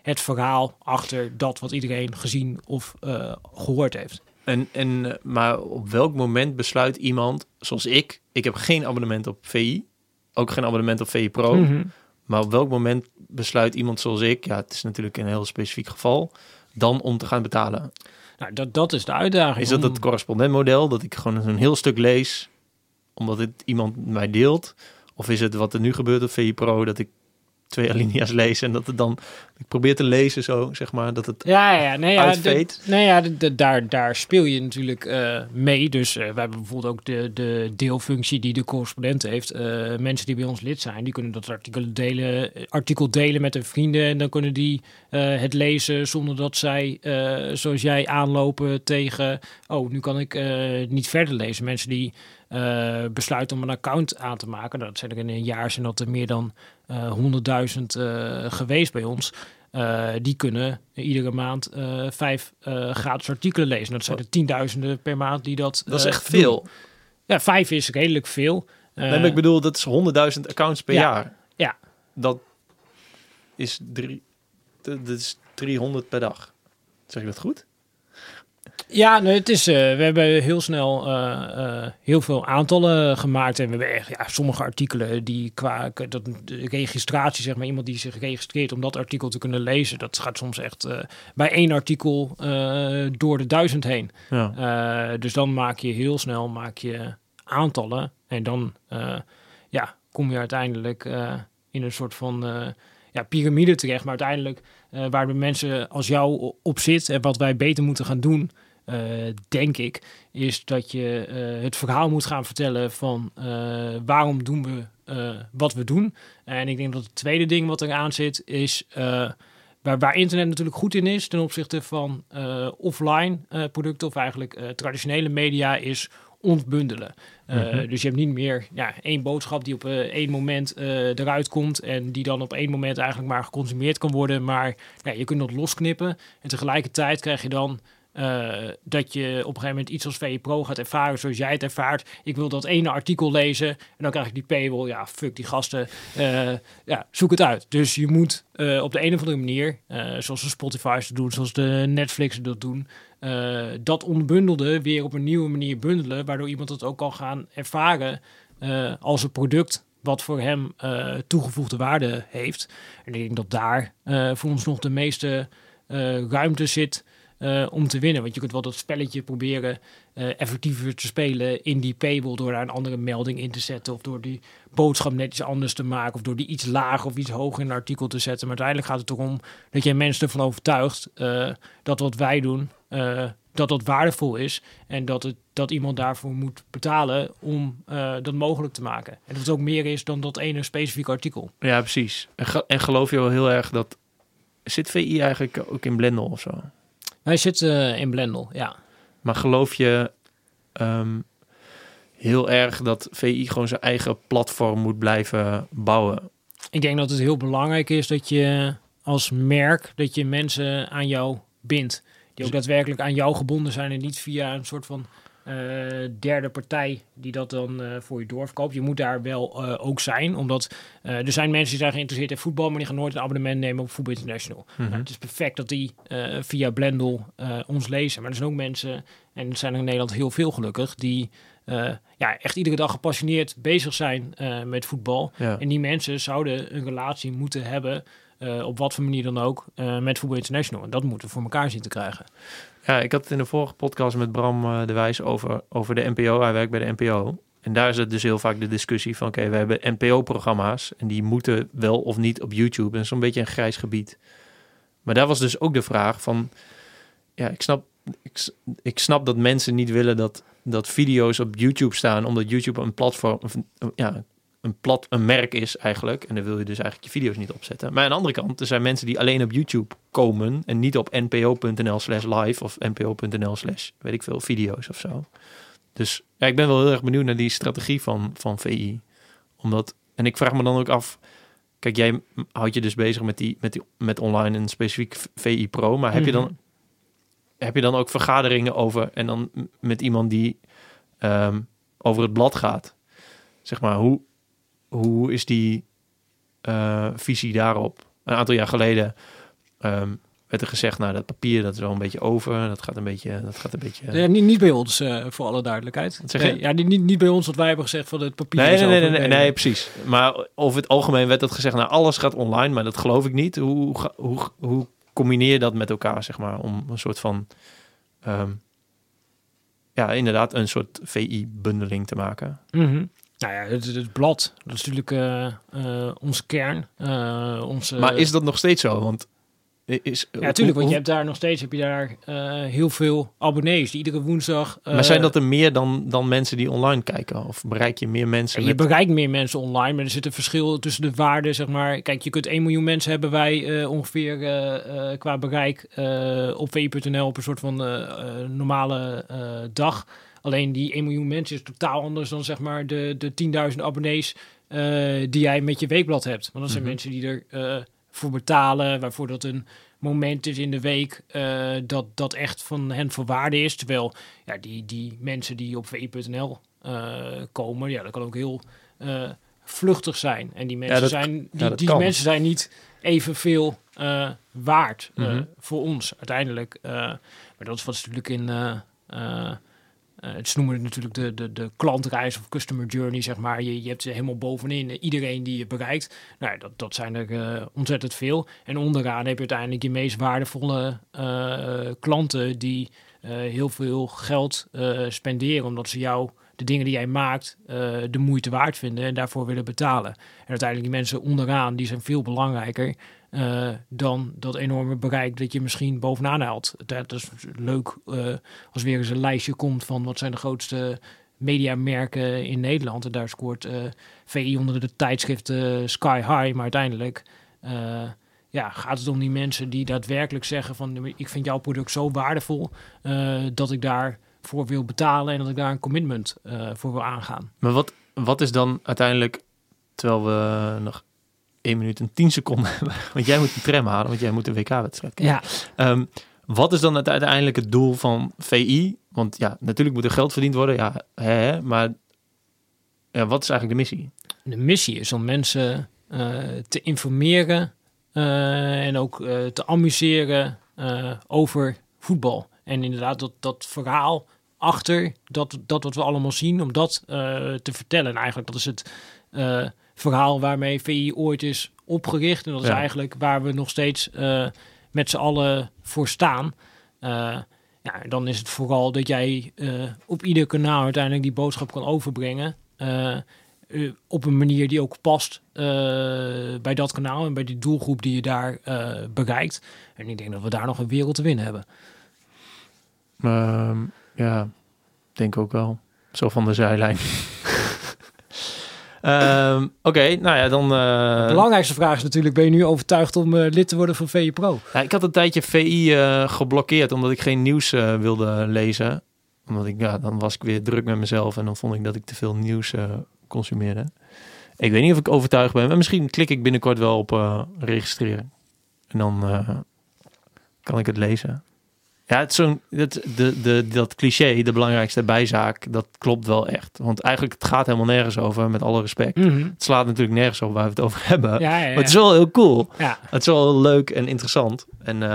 het verhaal achter dat wat iedereen gezien of eh, gehoord heeft. En, en, maar op welk moment besluit iemand, zoals ik, ik heb geen abonnement op VI, ook geen abonnement op VI Pro, Mhm. maar op welk moment besluit iemand zoals ik, ja, het is natuurlijk een heel specifiek geval, dan om te gaan betalen? Nou, dat, dat is de uitdaging. Is dat het correspondentmodel, dat ik gewoon een heel stuk lees, omdat het iemand mij deelt? Of is het wat er nu gebeurt op VI Pro, dat ik twee alinea's lees en dat het dan, ik probeer te lezen zo, zeg maar, dat het... Ja, ja, nee, ja, de- nee, ja de, de- daar, daar speel je natuurlijk eh, mee. Dus eh, we hebben bijvoorbeeld ook de, de deelfunctie die de correspondent heeft. Eh, mensen die bij ons lid zijn, die kunnen dat artikel delen, artikel delen met hun vrienden. En dan kunnen die het lezen zonder dat zij, zoals jij, aanlopen tegen... Oh, nu kan ik niet verder lezen. Mensen die eh, besluiten om een account aan te maken. Nou, Dat zijn er in een jaar zijn dat er meer dan eh 100.000 eh, geweest bij ons. Eh, die kunnen iedere maand eh, vijf eh, gratis artikelen lezen. Dat zijn er tienduizenden per maand die dat. Dat is eh, echt doen. veel. Ja, vijf is redelijk veel. Eh, Nee, maar ik bedoel, dat is 100.000 accounts per Ja. jaar. Ja. Dat is, drie, dat is 300 per dag. Zeg ik dat goed? Ja, nee, het is, eh, we hebben heel snel eh, eh, heel veel aantallen gemaakt. En we hebben echt ja, sommige artikelen die qua dat, de registratie, zeg maar, iemand die zich registreert om dat artikel te kunnen lezen, dat gaat soms echt bij één artikel door de duizend heen. Ja. Dus dan maak je heel snel maak je aantallen. En dan ja, kom je uiteindelijk in een soort van ja, piramide terecht. Maar uiteindelijk waar de mensen als jou op zit en wat wij beter moeten gaan doen, eh, denk ik, is dat je eh, het verhaal moet gaan vertellen van eh, waarom doen we wat we doen. En ik denk dat het tweede ding wat eraan zit is waar, waar internet natuurlijk goed in is ten opzichte van offline producten of eigenlijk traditionele media is ontbundelen. Mhm. Dus je hebt niet meer ja, één boodschap die op één moment eruit komt en die dan op één moment eigenlijk maar geconsumeerd kan worden. Maar ja, je kunt dat losknippen en tegelijkertijd krijg je dan eh, dat je op een gegeven moment iets als VE Pro gaat ervaren zoals jij het ervaart. Ik wil dat ene artikel lezen en dan krijg ik die paywall. Ja, fuck die gasten. Eh, ja, zoek het uit. Dus je moet eh, op de een of andere manier, zoals de Spotify's dat doen, zoals de Netflix dat doen, dat onbundelde weer op een nieuwe manier bundelen, waardoor iemand het ook kan gaan ervaren als een product wat voor hem toegevoegde waarde heeft. En ik denk dat daar voor ons nog de meeste ruimte zit eh, om te winnen. Want je kunt wel dat spelletje proberen effectiever te spelen in die paywall door daar een andere melding in te zetten of door die boodschap net iets anders te maken of door die iets lager of iets hoger in een artikel te zetten. Maar uiteindelijk gaat het erom dat je mensen ervan overtuigt uh, dat wat wij doen, dat dat waardevol is en dat, het, dat iemand daarvoor moet betalen om dat mogelijk te maken. En dat het ook meer is dan dat ene specifieke artikel. Ja, precies. En, en geloof je wel heel erg dat... Zit VI eigenlijk ook in Blendel of zo? Hij zit uh, in Blendel, ja. Maar geloof je um, heel erg dat VI gewoon zijn eigen platform moet blijven bouwen? Ik denk dat het heel belangrijk is dat je als merk dat je mensen aan jou bindt. Die ook daadwerkelijk aan jou gebonden zijn en niet via een soort van uh, derde partij die dat dan uh, voor je doorverkoopt. Je moet daar wel uh, ook zijn, omdat er zijn mensen die zijn geïnteresseerd in voetbal, maar die gaan nooit een abonnement nemen op Voetbal International. Mm -hmm. het is perfect dat die via Blendel ons lezen. Maar er zijn ook mensen, en er zijn er in Nederland heel veel gelukkig, die ja, echt iedere dag gepassioneerd bezig zijn met voetbal. Ja. En die mensen zouden een relatie moeten hebben, op wat voor manier dan ook, met Voetbal International. En dat moeten we voor elkaar zien te krijgen. Ja, ik had het in de vorige podcast met Bram uh, de Wijs over, over de NPO. Hij werkt bij de NPO. En daar is het dus heel vaak de discussie van... oké, we hebben NPO-programma's... en die moeten wel of niet op YouTube. En zo'n beetje een grijs gebied. Maar daar was dus ook de vraag van... ja, ik snap, ik, ik snap dat mensen niet willen dat, dat video's op YouTube staan... omdat YouTube een platform... ja, een, plat, een merk is eigenlijk. En dan wil je dus eigenlijk je video's niet opzetten. Maar aan de andere kant, er zijn mensen die alleen op YouTube komen en niet op npo.nl slash live of npo.nl slash weet ik veel video's of zo. Dus ja, ik ben wel heel erg benieuwd naar die strategie van, van VI. Omdat, en ik vraag me dan ook af, kijk, jij houdt je dus bezig met, die, met, die, met online en specifiek VI Pro, maar heb, je dan, Mhm. heb je dan ook vergaderingen over en dan met iemand die ehm, over het blad gaat? Zeg maar, hoe, hoe is die uh, visie daarop? Een aantal jaar geleden um, werd er gezegd, nou dat papier dat is wel een beetje over, dat gaat een beetje, dat gaat een beetje. Ja, niet, niet bij ons, uh, voor alle duidelijkheid. Zeg je? Nee, ja, niet, niet bij ons, wat wij hebben gezegd van het papier. Nee, is nee, nee, over. nee, nee, nee, precies. Maar over het algemeen werd dat gezegd, nou alles gaat online, maar dat geloof ik niet. Hoe, hoe, hoe, hoe combineer je dat met elkaar, zeg maar, om een soort van, um, ja, inderdaad, een soort VI-bundeling te maken? Mm -hmm. Nou ja, het, het, blad, dat is natuurlijk uh, uh, onze kern. Uh, onze, maar is dat nog steeds zo? Want is, ja, natuurlijk, want je hebt daar nog steeds heb je daar heel veel abonnees die iedere woensdag. maar zijn dat er meer dan, dan mensen die online kijken? Of bereik je meer mensen? Je met... bereikt meer mensen online, maar er zit een verschil tussen de waarden, zeg maar. Kijk, je kunt 1 miljoen mensen hebben wij ongeveer qua bereik op vi.nl op een soort van normale dag. Alleen die 1 miljoen mensen is totaal anders dan zeg maar de, de 10.000 abonnees uh, die jij met je weekblad hebt. Want dat zijn mm -hmm. mensen die er uh, voor betalen, waarvoor dat een moment is in de week uh, dat dat echt van hen voor waarde is. Terwijl ja, die, die mensen die op vi.nl komen, ja, dat kan ook heel vluchtig zijn. En die mensen, ja, dat, zijn, die, ja, die mensen zijn niet evenveel waard Mhm. uh, voor ons uiteindelijk. Uh, maar dat is wat natuurlijk in. Het ze noemen het natuurlijk de, de, de klantreis of customer journey, zeg maar. Je, je hebt ze helemaal bovenin iedereen die je bereikt. Nou, dat, dat zijn er ontzettend veel. En onderaan heb je uiteindelijk je meest waardevolle klanten die heel veel geld spenderen, omdat ze jou de dingen die jij maakt uh, de moeite waard vinden en daarvoor willen betalen. En uiteindelijk die mensen onderaan, die zijn veel belangrijker uh, dan dat enorme bereik dat je misschien bovenaan haalt. Dat is leuk uh, als weer eens een lijstje komt van wat zijn de grootste mediamerken in Nederland. En daar scoort VI onder de tijdschrift Sky High, maar uiteindelijk ja, gaat het om die mensen die daadwerkelijk zeggen van ik vind jouw product zo waardevol dat ik daar voor wil betalen en dat ik daar een commitment uh, voor wil aangaan. Maar wat, wat is dan uiteindelijk, terwijl we nog 1 minuut en 10 seconden hebben, want jij moet een tram halen, want jij moet een WK-wedstrijd Ja. Um, wat is dan het uiteindelijk het doel van VI? Want ja, natuurlijk moet er geld verdiend worden, ja, hè, maar ja, wat is eigenlijk de missie? De missie is om mensen uh, te informeren uh, en ook uh, te amuseren over voetbal. En inderdaad, dat, dat verhaal achter dat, dat wat we allemaal zien, om dat uh, te vertellen. En eigenlijk, dat is het uh, verhaal waarmee VI ooit is opgericht. En dat is Ja. eigenlijk waar we nog steeds uh, met z'n allen voor staan. Eh, ja, dan is het vooral dat jij eh, op ieder kanaal uiteindelijk die boodschap kan overbrengen. eh, eh, op een manier die ook past eh, bij dat kanaal en bij die doelgroep die je daar eh, bereikt. En ik denk dat we daar nog een wereld te winnen hebben. Ehm, ja, denk ook wel. Zo van de zijlijn. Ehm, Oké, nou ja, dan... eh, De belangrijkste vraag is natuurlijk, ben je nu overtuigd om eh, lid te worden van VE Pro? Ja, ik had een tijdje VI eh, geblokkeerd omdat ik geen nieuws eh, wilde lezen. Omdat ik, ja, dan was ik weer druk met mezelf en dan vond ik dat ik te veel nieuws eh, consumeerde. Ik weet niet of ik overtuigd ben, maar misschien klik ik binnenkort wel op eh, registreren. En dan eh, kan ik het lezen. Ja, het zo'n, dat, de, de, dat cliché, de belangrijkste bijzaak, dat klopt wel echt. Want eigenlijk, het gaat helemaal nergens over, met alle respect. Het slaat natuurlijk nergens op waar we het over hebben. Ja, ja, ja. Maar het is wel heel cool. Het is wel heel leuk en interessant. En eh,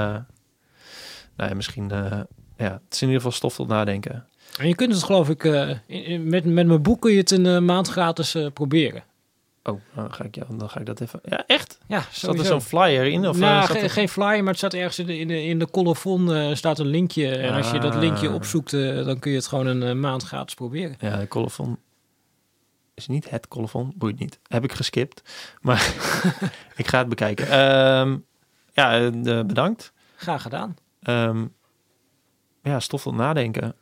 nou ja, misschien, eh, ja, het is in ieder geval stof tot nadenken. En je kunt het geloof ik, eh, met, met mijn boek kun je het een maand gratis proberen. Oh, dan ga ik, ja, dan ga ik dat even. Ja, echt? Ja, Zat er zo'n flyer in? Of, eh, nou, ge- er- geen flyer, maar het staat ergens in de, in de, in de colofon eh, staat een linkje. En als je dat linkje Ah. opzoekt, eh, dan kun je het gewoon een eh, maand gratis proberen. Ja, de colofon is niet het colofon, boeit niet. Heb ik geskipt, maar ik ga het bekijken. Ehm, ja, eh, bedankt. Graag gedaan. Ehm, ja, stof tot nadenken.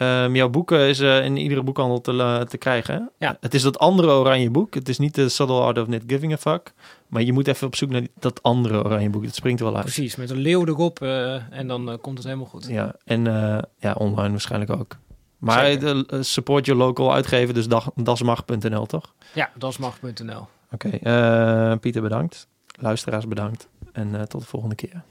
Ehm, jouw boek eh, is eh, in iedere boekhandel te, te krijgen. hè? Ja. Het is dat andere oranje boek. Het is niet de Subtle Art of Not Giving a Fuck. Maar je moet even op zoek naar die- dat andere oranje boek. Dat springt er wel uit. Precies, met een leeuw erop eh, en dan eh, komt het helemaal goed. Ja, en ja, online waarschijnlijk ook. Maar support your local uitgeven, dus dag- dasmag.nl toch? Ja, dasmag.nl. Oké, Pieter bedankt. Luisteraars bedankt. En tot de volgende keer.